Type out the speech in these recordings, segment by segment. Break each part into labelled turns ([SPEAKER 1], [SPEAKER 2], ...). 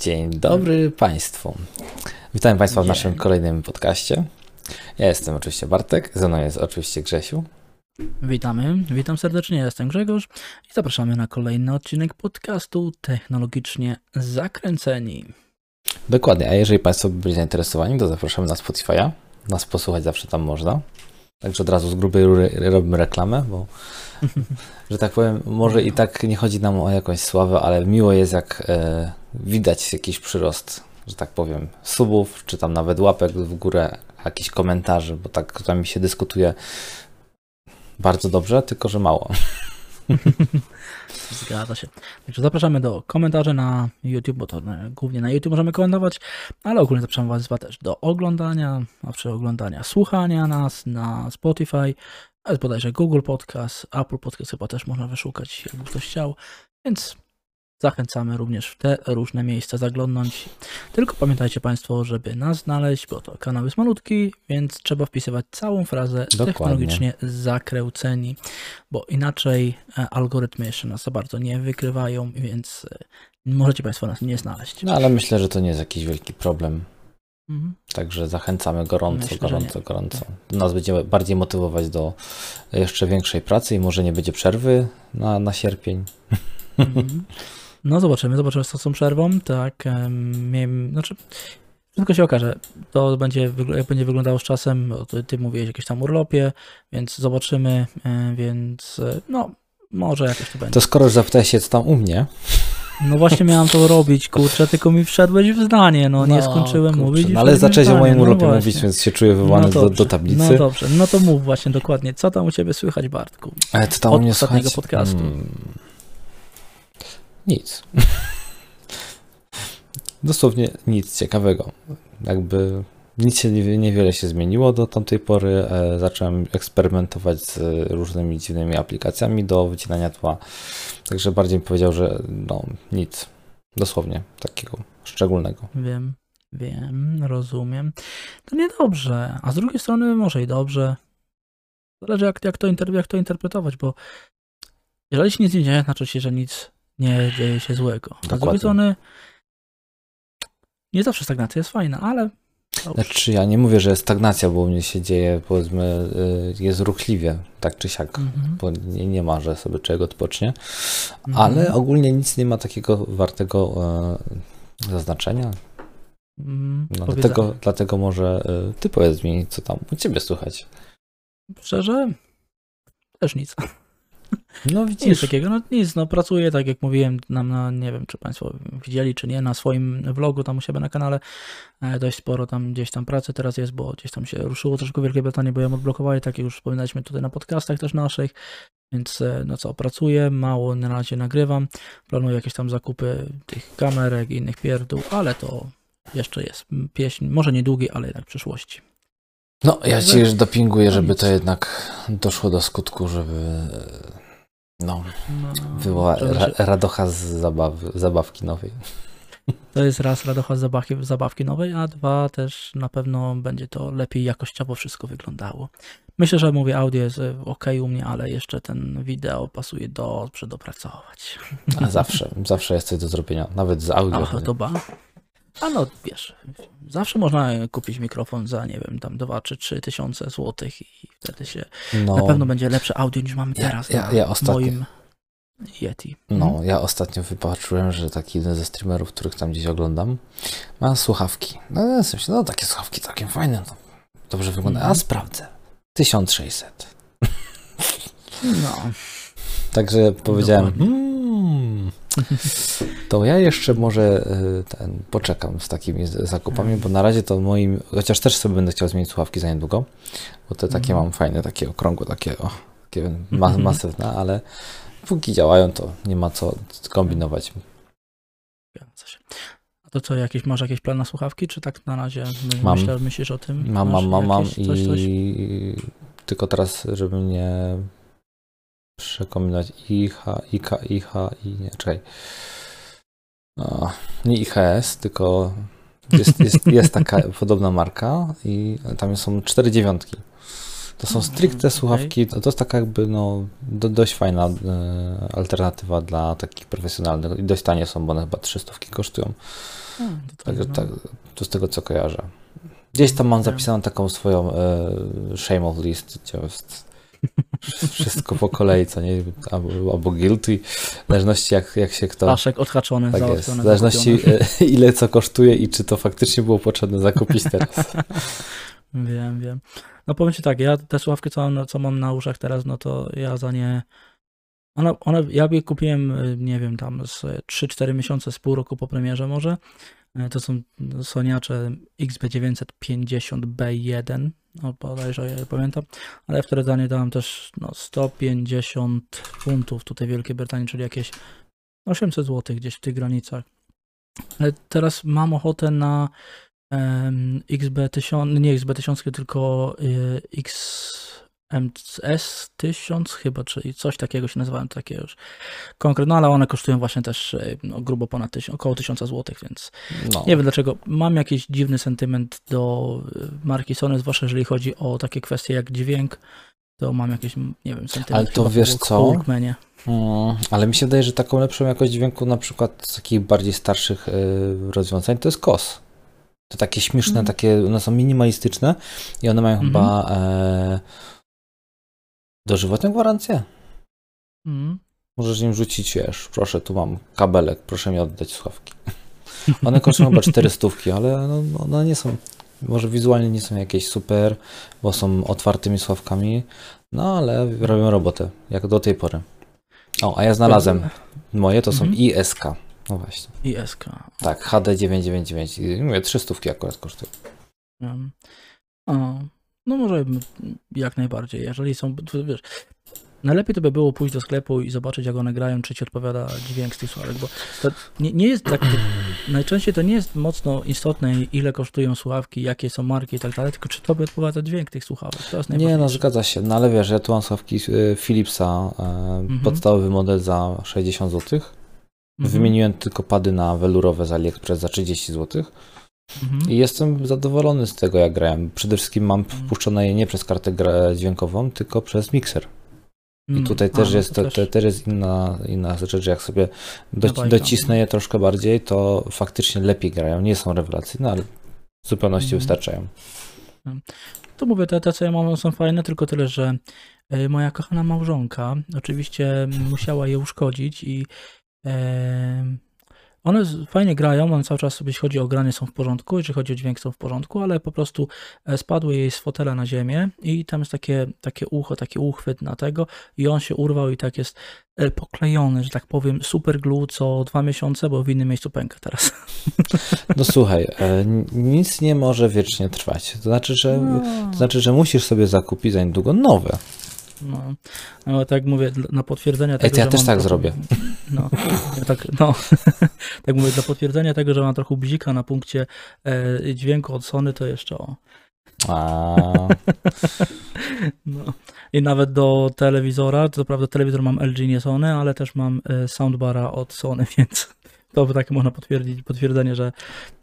[SPEAKER 1] Dzień dobry Państwu. Witam Państwa w naszym kolejnym podcaście. Ja jestem oczywiście Bartek, ze mną jest oczywiście Grzesiu.
[SPEAKER 2] Witamy, witam serdecznie, ja jestem Grzegorz i zapraszamy na kolejny odcinek podcastu Technologicznie Zakręceni.
[SPEAKER 1] Dokładnie, a jeżeli Państwo byli zainteresowani, to zapraszamy na Spotify'a. Nas posłuchać zawsze tam można. Także od razu z grubej rury robimy reklamę, bo że tak powiem, może i tak nie chodzi nam o jakąś sławę, ale miło jest jak e, widać jakiś przyrost, że tak powiem, subów, czy tam nawet łapek w górę, jakichś komentarzy, bo tak mi się dyskutuje bardzo dobrze, tylko że mało.
[SPEAKER 2] Zgadza się. Także zapraszamy do komentarzy na YouTube, bo to e, głównie na YouTube możemy komentować, ale ogólnie zapraszamy Was też do oglądania, a przy oglądania, słuchania nas na Spotify, ale bodajże Google Podcast, Apple Podcast chyba też można wyszukać, jakby ktoś chciał, więc Zachęcamy również w te różne miejsca zaglądnąć. Tylko pamiętajcie Państwo, żeby nas znaleźć, bo to kanał jest malutki, więc trzeba wpisywać całą frazę Dokładnie. technologicznie zakręceni, bo inaczej e, algorytmy jeszcze nas za bardzo nie wykrywają, więc e, możecie Państwo nas nie znaleźć.
[SPEAKER 1] No ale myślę, że to nie jest jakiś wielki problem. Mhm. Także zachęcamy gorąco, myślę, gorąco, gorąco. Nas będzie bardziej motywować do jeszcze większej pracy i może nie będzie przerwy na, na sierpień.
[SPEAKER 2] Mhm. No zobaczymy, zobaczymy z tą przerwą, tak, miałem, znaczy wszystko się okaże, to będzie, jak będzie wyglądało z czasem, ty, ty mówiłeś jakieś tam urlopie, więc zobaczymy, e, więc e, no, może jakoś to będzie.
[SPEAKER 1] To skoro już zapytałeś się, co tam u mnie,
[SPEAKER 2] no właśnie miałem to robić, kurczę, tylko mi wszedłeś w zdanie, no, nie no, skończyłem kurczę, mówić.
[SPEAKER 1] No, ale zacząłeś o moim no urlopie no mówić, więc się czuję wywołany no do, do, tablicy.
[SPEAKER 2] No dobrze, no to mów właśnie dokładnie, co tam u ciebie słychać, Bartku?
[SPEAKER 1] Ale co tam
[SPEAKER 2] Od
[SPEAKER 1] u mnie
[SPEAKER 2] ostatniego słychać? podcastu. Hmm.
[SPEAKER 1] Nic. Dosłownie nic ciekawego. Jakby nic się niewiele się zmieniło do tamtej pory. E, zacząłem eksperymentować z różnymi dziwnymi aplikacjami do wycinania tła. Także bardziej bym powiedział, że no nic. Dosłownie takiego szczególnego.
[SPEAKER 2] Wiem, wiem, rozumiem. To niedobrze, a z drugiej strony może i dobrze. Zależy jak, jak, to, jak to interpretować, bo jeżeli się nic nie dzieje, znaczy się, że nic nie dzieje się złego. A z drugiej strony nie zawsze stagnacja jest fajna, ale
[SPEAKER 1] Znaczy ja nie mówię, że jest stagnacja, bo u mnie się dzieje, powiedzmy, y, jest ruchliwie, tak czy siak, mhm. bo nie, nie ma, że sobie czego odpocznie, mhm. ale ogólnie nic nie ma takiego wartego e, zaznaczenia. Mhm, no, dlatego, dlatego może e, ty powiedz mi, co tam u ciebie słychać.
[SPEAKER 2] Szczerze? Też nic.
[SPEAKER 1] No widzisz.
[SPEAKER 2] Nic takiego, no nic, no pracuję, tak jak mówiłem, nam na, nie wiem, czy Państwo widzieli, czy nie, na swoim vlogu tam u siebie na kanale, e, dość sporo tam gdzieś tam pracy teraz jest, bo gdzieś tam się ruszyło troszkę Wielkiej Brytanii, bo ją odblokowali, tak jak już wspominaliśmy tutaj na podcastach też naszych, więc e, no co, pracuję, mało na razie nagrywam, planuję jakieś tam zakupy tych kamerek i innych pierdół, ale to jeszcze jest pieśń, może niedługi, ale jednak w przyszłości.
[SPEAKER 1] No, ja ci już dopinguję, no żeby to jednak doszło do skutku, żeby no, no była ra radocha z zabaw zabawki nowej.
[SPEAKER 2] To jest raz radocha z zabawki, zabawki nowej, a dwa też na pewno będzie to lepiej jakościowo wszystko wyglądało. Myślę, że mówię, audio jest e, ok u mnie, ale jeszcze ten wideo pasuje do przedopracować.
[SPEAKER 1] A zawsze, zawsze jest coś do zrobienia, nawet z audio.
[SPEAKER 2] Ach, to ba. A no, wiesz, zawsze można kupić mikrofon za, nie wiem, tam 2 czy 3 tysiące złotych i wtedy się no, na pewno będzie lepsze audio niż mamy teraz ja, ja, ja ostatnio, moim Yeti.
[SPEAKER 1] No, hmm? ja ostatnio wypatrzyłem, że taki jeden ze streamerów, których tam gdzieś oglądam, ma słuchawki. No, w sensie, no takie słuchawki całkiem fajne, no, dobrze wygląda. A sprawdzę. 1600.
[SPEAKER 2] No.
[SPEAKER 1] Także powiedziałem, hmm, to ja jeszcze może y, ten, poczekam z takimi zakupami, bo na razie to moim, chociaż też sobie będę chciał zmienić słuchawki za niedługo, bo te takie mm. mam fajne, takie okrągłe, takie, o, takie ma masywne, ale póki działają, to nie ma co kombinować.
[SPEAKER 2] A to co, jakieś, masz jakieś plan na słuchawki, czy tak na razie mam, myślisz, myślisz o tym?
[SPEAKER 1] Mam, mam, mam, mam i coś? tylko teraz, żeby nie przekombinować IH, IK, IH i nie, czekaj. O, nie IHS, tylko jest, jest, jest taka podobna marka i tam są cztery dziewiątki. To są stricte
[SPEAKER 2] okej.
[SPEAKER 1] słuchawki, to, to jest taka jakby no, do, dość fajna e, alternatywa dla takich profesjonalnych i dość tanie są, bo one chyba 300 kosztują.
[SPEAKER 2] A, to
[SPEAKER 1] Tak,
[SPEAKER 2] tak, no.
[SPEAKER 1] tak, to z tego co kojarzę. Gdzieś tam mam zapisaną taką swoją e, shame of list, gdzie jest wszystko po kolei, co nie, albo, albo guilty, w zależności jak, jak się kto...
[SPEAKER 2] Paszek odhaczony,
[SPEAKER 1] Tak jest, w zależności
[SPEAKER 2] zakupiony.
[SPEAKER 1] e, ile co kosztuje i czy to faktycznie było potrzebne zakupić teraz.
[SPEAKER 2] Wiem, wiem. No powiem Ci tak, ja te słuchawki, co mam, co mam na uszach teraz, no to ja za nie... One, one, ja je kupiłem, y, nie wiem, tam z 3-4 miesiące, z pół roku po premierze może. Y, To są Soniacze XB950B1, no bodajże je pamiętam, ale wtedy za nie dałem też no, 150 funtów tutaj w Wielkiej Brytanii, czyli jakieś 800 zł gdzieś w tych granicach. Ale teraz mam ochotę na em, XB1000, nie XB1000, tylko y, XMS 1000 chyba, czyli coś takiego się nazywałem, takie już konkretne, no ale one kosztują właśnie też y, no, grubo ponad 1000, około 1000 zł, więc
[SPEAKER 1] No.
[SPEAKER 2] nie wiem dlaczego. Mam jakiś dziwny sentyment do y, marki Sony, zwłaszcza jeżeli chodzi o takie kwestie jak dźwięk, to mam jakiś, nie wiem, sentyment.
[SPEAKER 1] Ale to
[SPEAKER 2] chyba
[SPEAKER 1] wiesz co?
[SPEAKER 2] Walkmanie.
[SPEAKER 1] Mm, ale mi się wydaje, że taką lepszą jakość dźwięku na przykład z takich bardziej starszych y, rozwiązań to jest KOS. To takie śmieszne,
[SPEAKER 2] Mm.
[SPEAKER 1] takie, one są minimalistyczne i one mają
[SPEAKER 2] Mhm.
[SPEAKER 1] chyba e, dożywotnią gwarancję.
[SPEAKER 2] Mm.
[SPEAKER 1] Możesz im rzucić, wiesz, proszę, tu mam kabelek, proszę mi oddać słuchawki. One kosztują chyba 400, ale no, no, one nie są, może wizualnie nie są jakieś super, bo są otwartymi słuchawkami, no ale robią robotę, jak do tej pory. O, a ja znalazłem moje, to są
[SPEAKER 2] Mhm.
[SPEAKER 1] ISK. No właśnie.
[SPEAKER 2] I SK.
[SPEAKER 1] Tak, HD999. I mówię, 300 akurat kosztują.
[SPEAKER 2] Um, o, no może jak najbardziej, jeżeli są, wiesz, najlepiej to by było pójść do sklepu i zobaczyć jak one grają, czy ci odpowiada dźwięk z tych słuchawek, bo to nie, nie jest tak, najczęściej to nie jest mocno istotne ile kosztują słuchawki, jakie są marki i tak dalej, tylko czy tobie odpowiada dźwięk tych słuchawek, to jest
[SPEAKER 1] Nie, no zgadza się. No ale wiesz, ja tu mam słuchawki y, Philipsa, e, podstawowy model za 60 zł.
[SPEAKER 2] Mhm,
[SPEAKER 1] Wymieniłem tylko pady na welurowe z AliExpress za 30 zł.
[SPEAKER 2] Mhm.
[SPEAKER 1] I jestem zadowolony z tego, jak grałem. Przede wszystkim mam wpuszczone je nie przez kartę dźwiękową, tylko przez mikser. I
[SPEAKER 2] Mm,
[SPEAKER 1] tutaj
[SPEAKER 2] a,
[SPEAKER 1] też
[SPEAKER 2] no
[SPEAKER 1] jest,
[SPEAKER 2] to
[SPEAKER 1] to, to też jest inna, inna rzecz, jak sobie do,
[SPEAKER 2] bajka.
[SPEAKER 1] docisnę je troszkę bardziej, to faktycznie lepiej grają. Nie są rewelacyjne, ale w zupełności
[SPEAKER 2] Mhm.
[SPEAKER 1] wystarczają.
[SPEAKER 2] To mówię, te, te co ja mam są fajne, tylko tyle, że e, moja kochana małżonka oczywiście musiała je uszkodzić i e, one fajnie grają, one cały czas, jeśli chodzi o granie, są w porządku, jeżeli chodzi o dźwięk, są w porządku, ale po prostu e, spadły jej z fotela na ziemię i tam jest takie, takie ucho, taki uchwyt na tego i on się urwał i tak jest e, poklejony, że tak powiem, super glue co dwa miesiące, bo w innym miejscu pęka teraz.
[SPEAKER 1] No słuchaj, e, nic nie może wiecznie trwać. To znaczy, że, to znaczy, że musisz sobie zakupić za niedługo nowe.
[SPEAKER 2] No, no tak mówię, dla- na potwierdzenie
[SPEAKER 1] Ej,
[SPEAKER 2] tego,
[SPEAKER 1] to ja też tak
[SPEAKER 2] trochę-
[SPEAKER 1] zrobię.
[SPEAKER 2] No, ja tak, no, tak mówię, dla potwierdzenia tego, że mam trochę bzika na punkcie e, dźwięku od Sony, to jeszcze o.
[SPEAKER 1] A,
[SPEAKER 2] No. I nawet do telewizora, co prawda telewizor mam LG, nie Sony, ale też mam e, soundbara od Sony, więc to tak można potwierdzić, potwierdzenie, że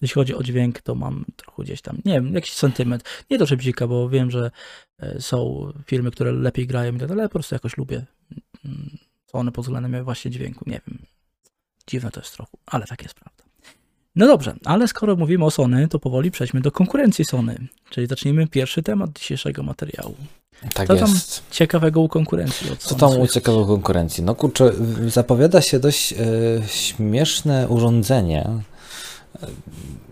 [SPEAKER 2] jeśli chodzi o dźwięk, to mam trochę gdzieś tam, nie wiem, jakiś sentyment. Nie to, że bzika, bo wiem, że e, są firmy, które lepiej grają i tak dalej, ale po prostu jakoś lubię mm, Sony pod względem właśnie dźwięku, nie wiem. Dziwne to jest trochę, ale tak jest prawda. No dobrze, ale skoro mówimy o Sony, to powoli przejdźmy do konkurencji Sony, czyli zacznijmy pierwszy temat dzisiejszego materiału.
[SPEAKER 1] Tak
[SPEAKER 2] tam
[SPEAKER 1] jest.
[SPEAKER 2] Ciekawego u konkurencji.
[SPEAKER 1] Co tam
[SPEAKER 2] słychać?
[SPEAKER 1] uciekało konkurencji? No kurczę, zapowiada się dość e, śmieszne urządzenie e,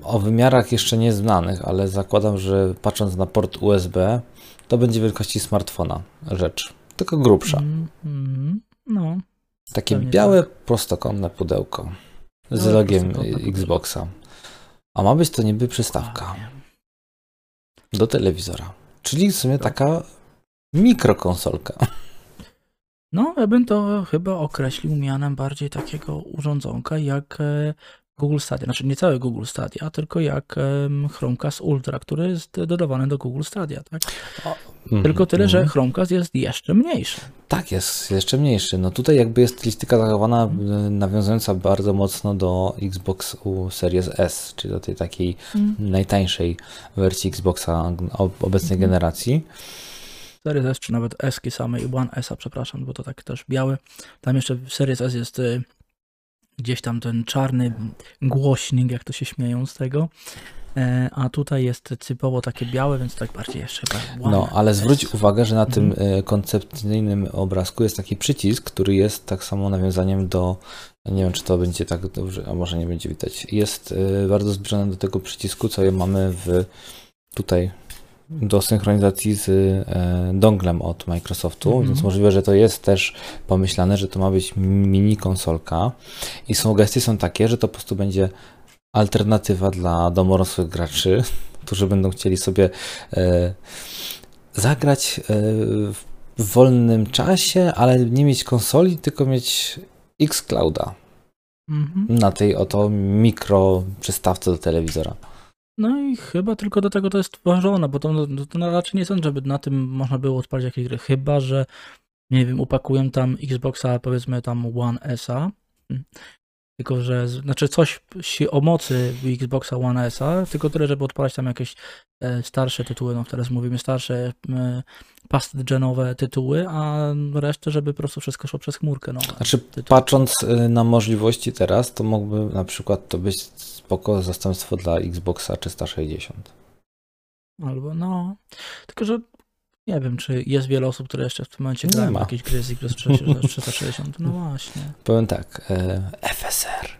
[SPEAKER 1] o wymiarach jeszcze nieznanych, ale zakładam, że patrząc na port USB, to będzie wielkości smartfona rzecz, tylko grubsza.
[SPEAKER 2] Mm, mm, no,
[SPEAKER 1] Takie białe, prostokątne pudełko z
[SPEAKER 2] Białe,
[SPEAKER 1] logiem. Xboxa. A ma być to niby przystawka
[SPEAKER 2] Dokładnie.
[SPEAKER 1] do telewizora. Czyli w sumie taka mikrokonsolka.
[SPEAKER 2] No, ja bym to chyba określił mianem bardziej takiego urządzonka jak e, Google Stadia. Znaczy nie całe Google Stadia, tylko jak Chromecast Ultra, który jest dodawany do Google Stadia, tak? Tylko tyle, że
[SPEAKER 1] Mhm.
[SPEAKER 2] Chromecast jest jeszcze mniejszy.
[SPEAKER 1] Tak, jest jeszcze mniejszy. No tutaj jakby jest stylistyka zachowana, y, nawiązująca bardzo mocno do Xbox Series S, czyli do tej takiej najtańszej wersji Xboxa ob- obecnej
[SPEAKER 2] Mhm.
[SPEAKER 1] generacji.
[SPEAKER 2] Series S, czy nawet S-ki same i One S, przepraszam, bo to tak też białe. Tam jeszcze w Series S jest y, gdzieś tam ten czarny głośnik, jak to się śmieją z tego. E, a tutaj jest typowo takie białe, więc tak bardziej jeszcze chyba
[SPEAKER 1] No, ale zwróć
[SPEAKER 2] S.
[SPEAKER 1] uwagę, że na tym
[SPEAKER 2] Mhm.
[SPEAKER 1] e, koncepcyjnym obrazku jest taki przycisk, który jest tak samo nawiązaniem do, nie wiem czy to będzie tak dobrze, a może nie będzie widać, jest e, bardzo zbliżony do tego przycisku, co mamy w tutaj do synchronizacji z e, donglem od Microsoftu,
[SPEAKER 2] Mhm.
[SPEAKER 1] więc możliwe, że to jest też pomyślane, że to ma być mini konsolka i sugestie są takie, że to po prostu będzie alternatywa dla domorosłych graczy, którzy będą chcieli sobie e, zagrać e, w wolnym czasie, ale nie mieć konsoli, tylko mieć Xclouda
[SPEAKER 2] Mhm.
[SPEAKER 1] na tej oto mikro przystawce do telewizora.
[SPEAKER 2] No i chyba tylko do tego to jest tworzone, bo to, no, to raczej nie sądzę, żeby na tym można było odpalić jakieś gry. Chyba, że nie wiem, upakują tam Xboxa, powiedzmy tam One S-a. Hmm. Tylko, że znaczy coś o mocy Xboxa One S-a, tylko tyle, żeby odpalać tam jakieś e, starsze tytuły, no teraz mówimy starsze, past genowe tytuły, a resztę, żeby po prostu wszystko szło przez chmurkę. No.
[SPEAKER 1] Znaczy,
[SPEAKER 2] Tytuł.
[SPEAKER 1] patrząc y, na możliwości teraz, to mógłby na przykład to być spoko zastępstwo dla Xboxa 360.
[SPEAKER 2] Albo no. Tylko, że nie wiem, czy jest wiele osób, które jeszcze w tym momencie grają w jakieś gry z Xbox 360. No właśnie.
[SPEAKER 1] Powiem tak, e, FSR.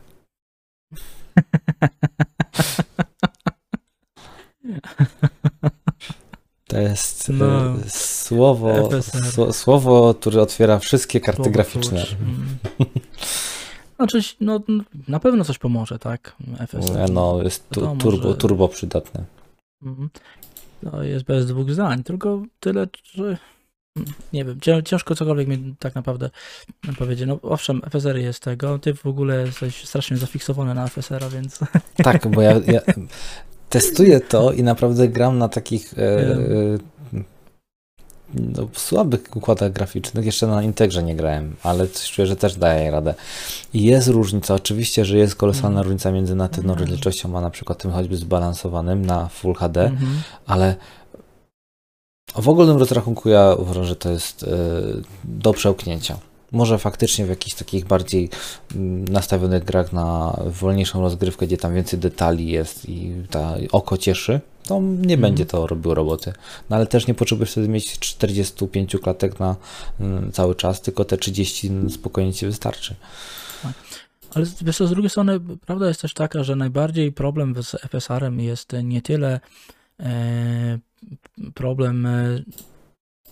[SPEAKER 1] To jest e,
[SPEAKER 2] No.
[SPEAKER 1] słowo, słowo, które otwiera wszystkie karty
[SPEAKER 2] Słowo
[SPEAKER 1] graficzne.
[SPEAKER 2] klucz. Znaczy, no na pewno coś pomoże, tak? FSR.
[SPEAKER 1] No, jest tu,
[SPEAKER 2] Wiadomo,
[SPEAKER 1] turbo,
[SPEAKER 2] że-
[SPEAKER 1] turbo przydatne.
[SPEAKER 2] Mhm. To jest bez dwóch zdań, tylko tyle, że nie wiem, cię- ciężko cokolwiek mi tak naprawdę powiedzieć. No owszem, FSR jest tego, ty w ogóle jesteś strasznie zafiksowany na FSR-a, więc
[SPEAKER 1] Tak, bo ja, ja testuję to i naprawdę gram na takich e, no, słabych układach graficznych. Jeszcze na Integrze nie grałem, ale coś czuję, że też daje radę. I jest różnica, oczywiście, że jest kolosalna
[SPEAKER 2] Mhm.
[SPEAKER 1] różnica między natywną
[SPEAKER 2] Mhm.
[SPEAKER 1] rozdzielczością, a na przykład tym choćby zbalansowanym na Full HD,
[SPEAKER 2] Mhm.
[SPEAKER 1] ale w ogólnym rozrachunku ja uważam, że to jest e, do przełknięcia. Może faktycznie w jakichś takich bardziej mm, nastawionych grach na wolniejszą rozgrywkę, gdzie tam więcej detali jest i ta oko cieszy, to nie
[SPEAKER 2] Mhm.
[SPEAKER 1] będzie to robiło roboty. No ale też nie potrzebujesz wtedy mieć 45 klatek na mm, cały czas, tylko te 30 spokojnie ci wystarczy.
[SPEAKER 2] Ale z- wiesz co, z drugiej strony prawda jest też taka, że najbardziej problem z FSR-em jest nie tyle e, problem e,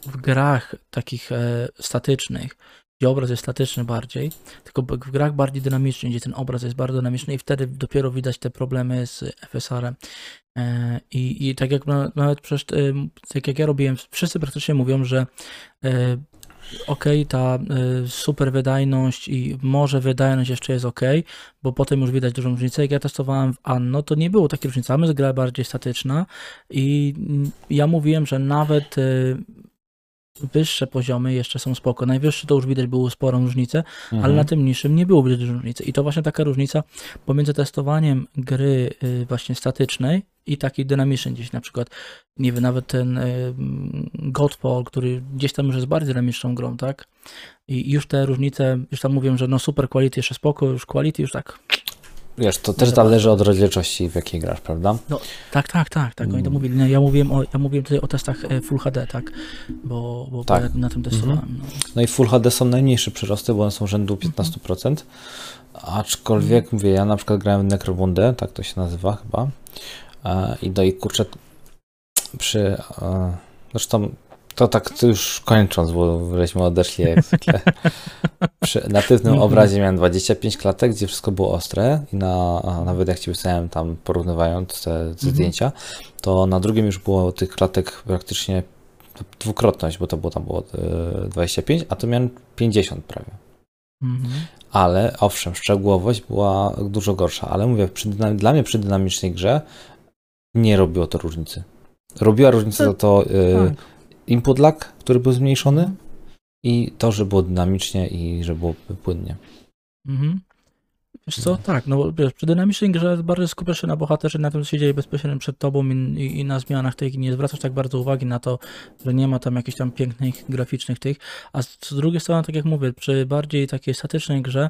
[SPEAKER 2] w grach takich e, statycznych, gdzie obraz jest statyczny bardziej, tylko w grach bardziej dynamicznych, gdzie ten obraz jest bardzo dynamiczny i wtedy dopiero widać te problemy z FSR-em. E, I, I tak jak na- nawet przecież, e, tak jak ja robiłem, wszyscy praktycznie mówią, że e, okej, ta super wydajność i może wydajność jeszcze jest ok, bo potem już widać dużą różnicę. Jak ja testowałem w Anno, to nie było takiej różnicy. A my gra bardziej statyczna i mm, ja mówiłem, że nawet wyższe poziomy jeszcze są spoko. Najwyższy to już widać było sporą różnicę, ale
[SPEAKER 1] Mhm.
[SPEAKER 2] na tym niższym nie było widać różnicy. I to właśnie taka różnica pomiędzy testowaniem gry y, właśnie statycznej i takiej dynamicznej gdzieś na przykład, nie wiem, nawet ten y, Godfall, który gdzieś tam już jest bardziej dynamiczną grą, tak? I już te różnice, już tam mówią, że no super quality jeszcze spoko, już quality już tak,
[SPEAKER 1] Wiesz, to też
[SPEAKER 2] za
[SPEAKER 1] zależy od rozdzielczości, w jakiej grasz, prawda?
[SPEAKER 2] tak, tak, tak, tak, oni to
[SPEAKER 1] Mm.
[SPEAKER 2] mówili. No, ja mówiłem, o, ja mówiłem tutaj o testach e, Full HD, tak? Bo, bo
[SPEAKER 1] Tak.
[SPEAKER 2] na tym testowałem. No.
[SPEAKER 1] No i Full HD są najmniejsze przyrosty, bo one są rzędu 15%. Aczkolwiek, mówię, ja na przykład grałem w Necrobundę, tak to się nazywa chyba. E, I do i kurczę, przy. E, zresztą to tak to już kończąc, bo żeśmy odeszli jak zwykle. Przy natywnym
[SPEAKER 2] Mhm.
[SPEAKER 1] obrazie miałem 25 klatek, gdzie wszystko było ostre i na, nawet jak ci wysłałem tam porównywając te, te
[SPEAKER 2] Mhm.
[SPEAKER 1] zdjęcia, to na drugim już było tych klatek praktycznie dwukrotność, bo to było tam było e, 25, a to miałem 50 prawie.
[SPEAKER 2] Mhm.
[SPEAKER 1] Ale owszem, szczegółowość była dużo gorsza, ale mówię, przy dla mnie przy dynamicznej grze nie robiło to różnicy. Robiła różnicę za to e,
[SPEAKER 2] Tak.
[SPEAKER 1] Input lag, który był zmniejszony i to, że było dynamicznie i że było płynnie.
[SPEAKER 2] Mhm. Wiesz co, tak, no bo wiesz, przy dynamicznej grze bardziej skupiasz się na bohaterze, na tym, co się dzieje bezpośrednio przed tobą i, i, i na zmianach tych, i nie zwracasz tak bardzo uwagi na to, że nie ma tam jakichś tam pięknych, graficznych tych, a z, z drugiej strony, tak jak mówię, przy bardziej takiej statycznej grze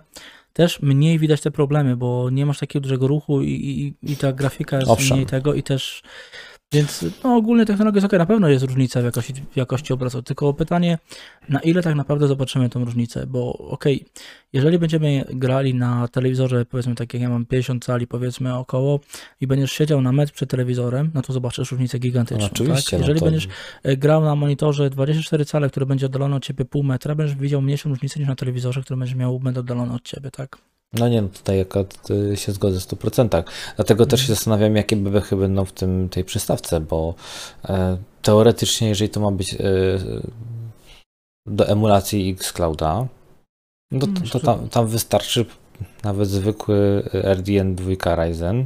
[SPEAKER 2] też mniej widać te problemy, bo nie masz takiego dużego ruchu i, i, i ta grafika jest
[SPEAKER 1] Owszem.
[SPEAKER 2] mniej tego i też więc no, ogólnie technologia jest ok, na pewno jest różnica w jakości, w jakości obrazu, tylko pytanie, na ile tak naprawdę zobaczymy tą różnicę, bo okej, jeżeli będziemy grali na telewizorze, powiedzmy tak jak ja mam 50 cali powiedzmy około i będziesz siedział na metr przed telewizorem, no to zobaczysz różnicę gigantyczną,
[SPEAKER 1] No, oczywiście.
[SPEAKER 2] tak?
[SPEAKER 1] no
[SPEAKER 2] Jeżeli
[SPEAKER 1] to-
[SPEAKER 2] będziesz e, grał na monitorze 24 cale, który będzie oddalony od ciebie pół metra, będziesz widział mniejszą różnicę niż na telewizorze, który będzie miał metr oddalony od ciebie, tak?
[SPEAKER 1] No nie, no tutaj akurat y, się zgodzę w 100%. Dlatego też się
[SPEAKER 2] Mhm.
[SPEAKER 1] zastanawiam, jakie bebechy będą w tym, tej przystawce, bo e, teoretycznie, jeżeli to ma być e, do emulacji Xclouda, no to, to tam, tam wystarczy nawet zwykły RDN 2 Ryzen.